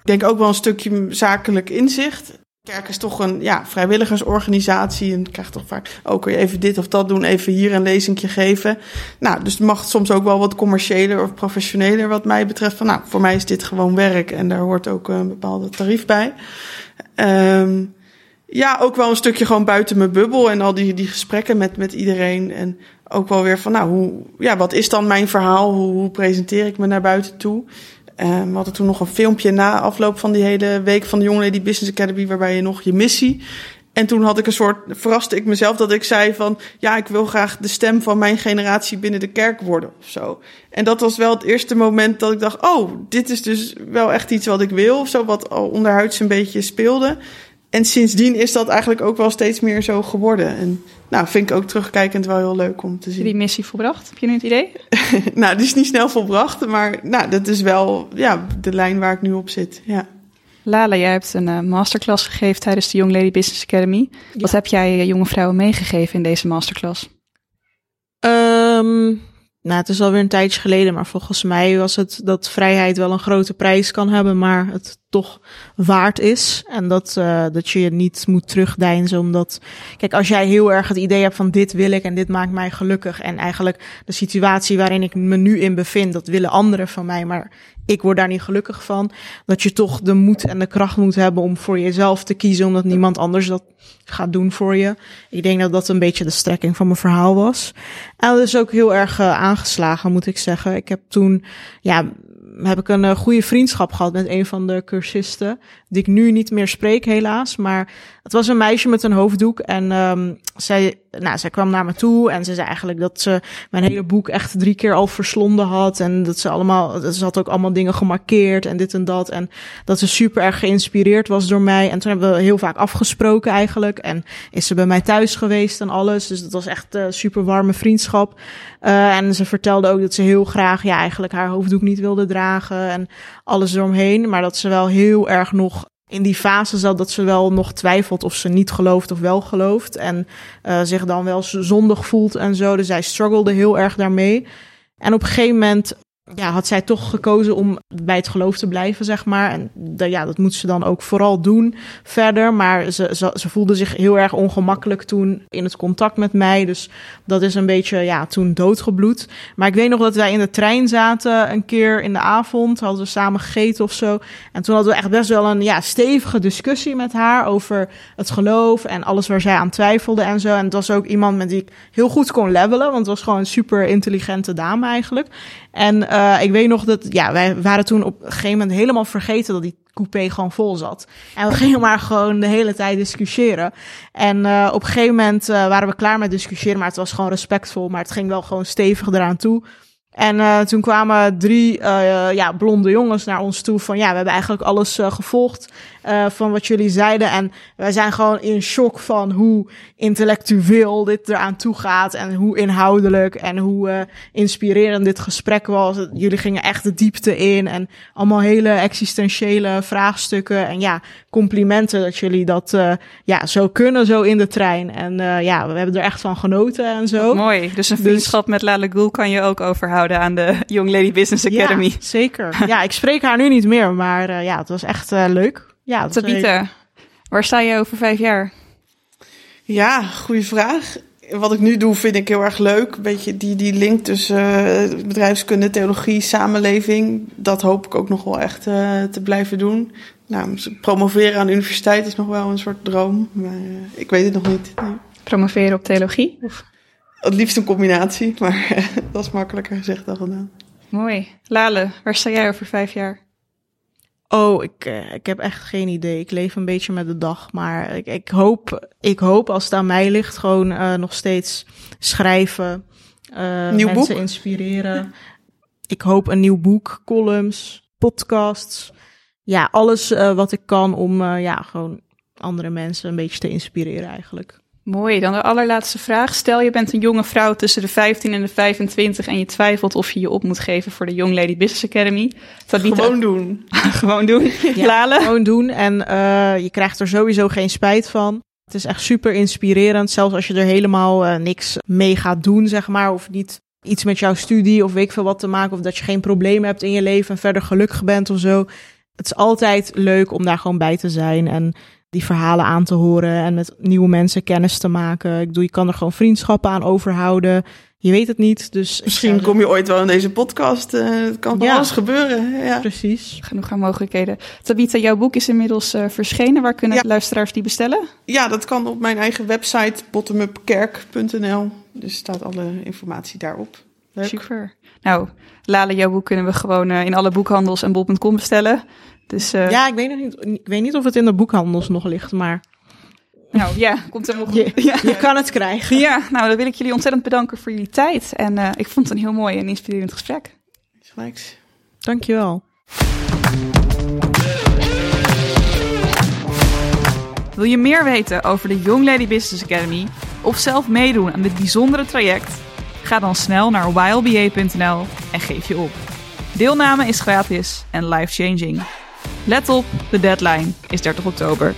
Ik denk ook wel een stukje zakelijk inzicht. Kerk is toch een ja, vrijwilligersorganisatie en krijgt toch vaak ook je even dit of dat doen, even hier een lezingje geven. Nou, dus het mag soms ook wel wat commerciëler of professioneler wat mij betreft. Van, nou, voor mij is dit gewoon werk en daar hoort ook een bepaalde tarief bij. Ehm ja, ook wel een stukje gewoon buiten mijn bubbel en al die, die gesprekken met, met iedereen. En ook wel weer van, nou, hoe, ja, wat is dan mijn verhaal? Hoe presenteer ik me naar buiten toe? Um, we hadden toen nog een filmpje na afloop van die hele week van de Young Lady Business Academy, waarbij je nog je missie. En toen had ik een soort, verraste ik mezelf dat ik zei van, ja, ik wil graag de stem van mijn generatie binnen de kerk worden of zo. En dat was wel het eerste moment dat ik dacht, oh, dit is dus wel echt iets wat ik wil of zo, wat al onderhuids een beetje speelde. En sindsdien is dat eigenlijk ook wel steeds meer zo geworden. En nou, vind ik ook terugkijkend wel heel leuk om te Heb je zien. die missie volbracht? Heb je nu het idee? *laughs* nou, die is niet snel volbracht, maar nou, dat is wel ja, de lijn waar ik nu op zit. Ja. Lala, jij hebt een eh, masterclass gegeven tijdens de Young Lady Business Academy. Wat heb jij eh, jonge vrouwen meegegeven in deze masterclass? Ehm, nou, het is alweer een tijdje geleden, maar volgens mij was het dat vrijheid wel een grote prijs kan hebben, maar het toch waard is. En dat, uh, dat je je niet moet terugdeinzen, omdat, kijk, als jij heel erg het idee hebt van dit wil ik en dit maakt mij gelukkig en eigenlijk de situatie waarin ik me nu in bevind, dat willen anderen van mij, maar ik word daar niet gelukkig van, dat je toch de moed en de kracht moet hebben om voor jezelf te kiezen, omdat niemand anders dat gaat doen voor je. Ik denk dat dat een beetje de strekking van mijn verhaal was. En dat is ook heel erg uh, aangeslagen, moet ik zeggen. Ik heb toen, ja, heb ik een uh, goede vriendschap gehad met een van de cursisten, die ik nu niet meer spreek, helaas. Maar het was een meisje met een hoofddoek en um, zij, nou, zij kwam naar me toe en ze zei eigenlijk dat ze mijn hele boek echt drie keer al verslonden had. En dat ze allemaal, ze had ook allemaal dingen gemarkeerd en dit en dat. En dat ze super erg geïnspireerd was door mij. En toen hebben we heel vaak afgesproken eigenlijk. En is ze bij mij thuis geweest en alles. Dus dat was echt een super warme vriendschap. Uh, en ze vertelde ook dat ze heel graag, ja, eigenlijk haar hoofddoek niet wilde dragen en alles eromheen. Maar dat ze wel heel erg nog in die fase zat dat ze wel nog twijfelt of ze niet gelooft of wel gelooft. En uh, zich dan wel zondig voelt en zo. Dus zij struggelde heel erg daarmee. En op een gegeven moment ja, had zij toch gekozen om bij het geloof te blijven, zeg maar. En ja, dat moet ze dan ook vooral doen verder. Maar ze, ze, voelde zich heel erg ongemakkelijk toen in het contact met mij. Dus dat is een beetje, ja, toen doodgebloed. Maar ik weet nog dat wij in de trein zaten een keer in de avond. Hadden we samen gegeten of zo. En toen hadden we echt best wel een ja, stevige discussie met haar over het geloof en alles waar zij aan twijfelde en zo. En het was ook iemand met die ik heel goed kon levelen, want het was gewoon een super intelligente dame eigenlijk. En uh, ik weet nog dat, ja, wij waren toen op een gegeven moment helemaal vergeten dat die coupé gewoon vol zat. En we gingen maar gewoon de hele tijd discussiëren. En uh, op een gegeven moment uh, waren we klaar met discussiëren, maar het was gewoon respectvol, maar het ging wel gewoon stevig eraan toe. En toen kwamen drie ja, blonde jongens naar ons toe van ja, we hebben eigenlijk alles uh, gevolgd van wat jullie zeiden. En wij zijn gewoon in shock van hoe intellectueel dit eraan toe gaat en hoe inhoudelijk en hoe inspirerend dit gesprek was. Jullie gingen echt de diepte in en allemaal hele existentiële vraagstukken. En ja, complimenten dat jullie dat ja, zo kunnen, zo in de trein. En ja, we hebben er echt van genoten en zo. Mooi, dus een dus vriendschap dus, met Lale Gul kan je ook overhouden aan de Young Lady Business Academy. Ja, zeker. *laughs* Ja, ik spreek haar nu niet meer, maar ja, het was echt leuk. Ja, Tabitha, waar sta je over vijf jaar? Ja, goede vraag. Wat ik nu doe vind ik heel erg leuk. Een beetje die, die link tussen uh, bedrijfskunde, theologie, samenleving. Dat hoop ik ook nog wel echt te blijven doen. Nou, promoveren aan de universiteit is nog wel een soort droom. Maar ik weet het nog niet. Nee. Promoveren op theologie? Of? Het liefst een combinatie, *laughs* maar dat is makkelijker gezegd dan gedaan. Mooi. Lale, waar sta jij over vijf jaar? Oh, ik, uh, ik heb echt geen idee. Ik leef een beetje met de dag. Maar ik, ik, hoop, ik hoop als het aan mij ligt, gewoon uh, nog steeds schrijven. Uh, nieuw mensen boek? inspireren. *laughs* Ik hoop een nieuw boek, columns, podcasts. Ja, alles wat ik kan om ja, gewoon andere mensen een beetje te inspireren eigenlijk. Mooi. Dan de allerlaatste vraag. Stel je bent een jonge vrouw tussen de 15 en de 25 en je twijfelt of je je op moet geven voor de Young Lady Business Academy. Gewoon doen. *laughs* gewoon doen. Ja. Gewoon doen. En uh, je krijgt er sowieso geen spijt van. Het is echt super inspirerend. Zelfs als je er helemaal uh, niks mee gaat doen, zeg maar. Of niet iets met jouw studie of weet ik veel wat te maken. Of dat je geen problemen hebt in je leven en verder gelukkig bent of zo. Het is altijd leuk om daar gewoon bij te zijn. En die verhalen aan te horen en met nieuwe mensen kennis te maken. Ik bedoel, je kan er gewoon vriendschappen aan overhouden. Je weet het niet, dus... Misschien kom je ooit wel in deze podcast. Uh, het kan ja. alles gebeuren. Ja. Precies. Genoeg aan mogelijkheden. Tabitha, jouw boek is inmiddels uh, verschenen. Waar kunnen luisteraars die bestellen? Ja, dat kan op mijn eigen website bottomupkerk.nl. Dus staat alle informatie daarop. Leuk. Super. Nou, Lale, jouw boek kunnen we gewoon uh, in alle boekhandels en bol.com bestellen. Dus, uh... Ja, ik weet, nog niet, ik weet niet of het in de boekhandels nog ligt, maar... Nou ja, komt er nog. Je, *laughs* ja. je kan het krijgen. Ja, nou dan wil ik jullie ontzettend bedanken voor jullie tijd. En uh, ik vond het een heel mooi en inspirerend gesprek. Gelijks. Dankjewel. Wil je meer weten over de Young Lady Business Academy of zelf meedoen aan dit bijzondere traject? Ga dan snel naar ylba.nl en geef je op. Deelname is gratis en life-changing. Let op, de deadline is 30 oktober.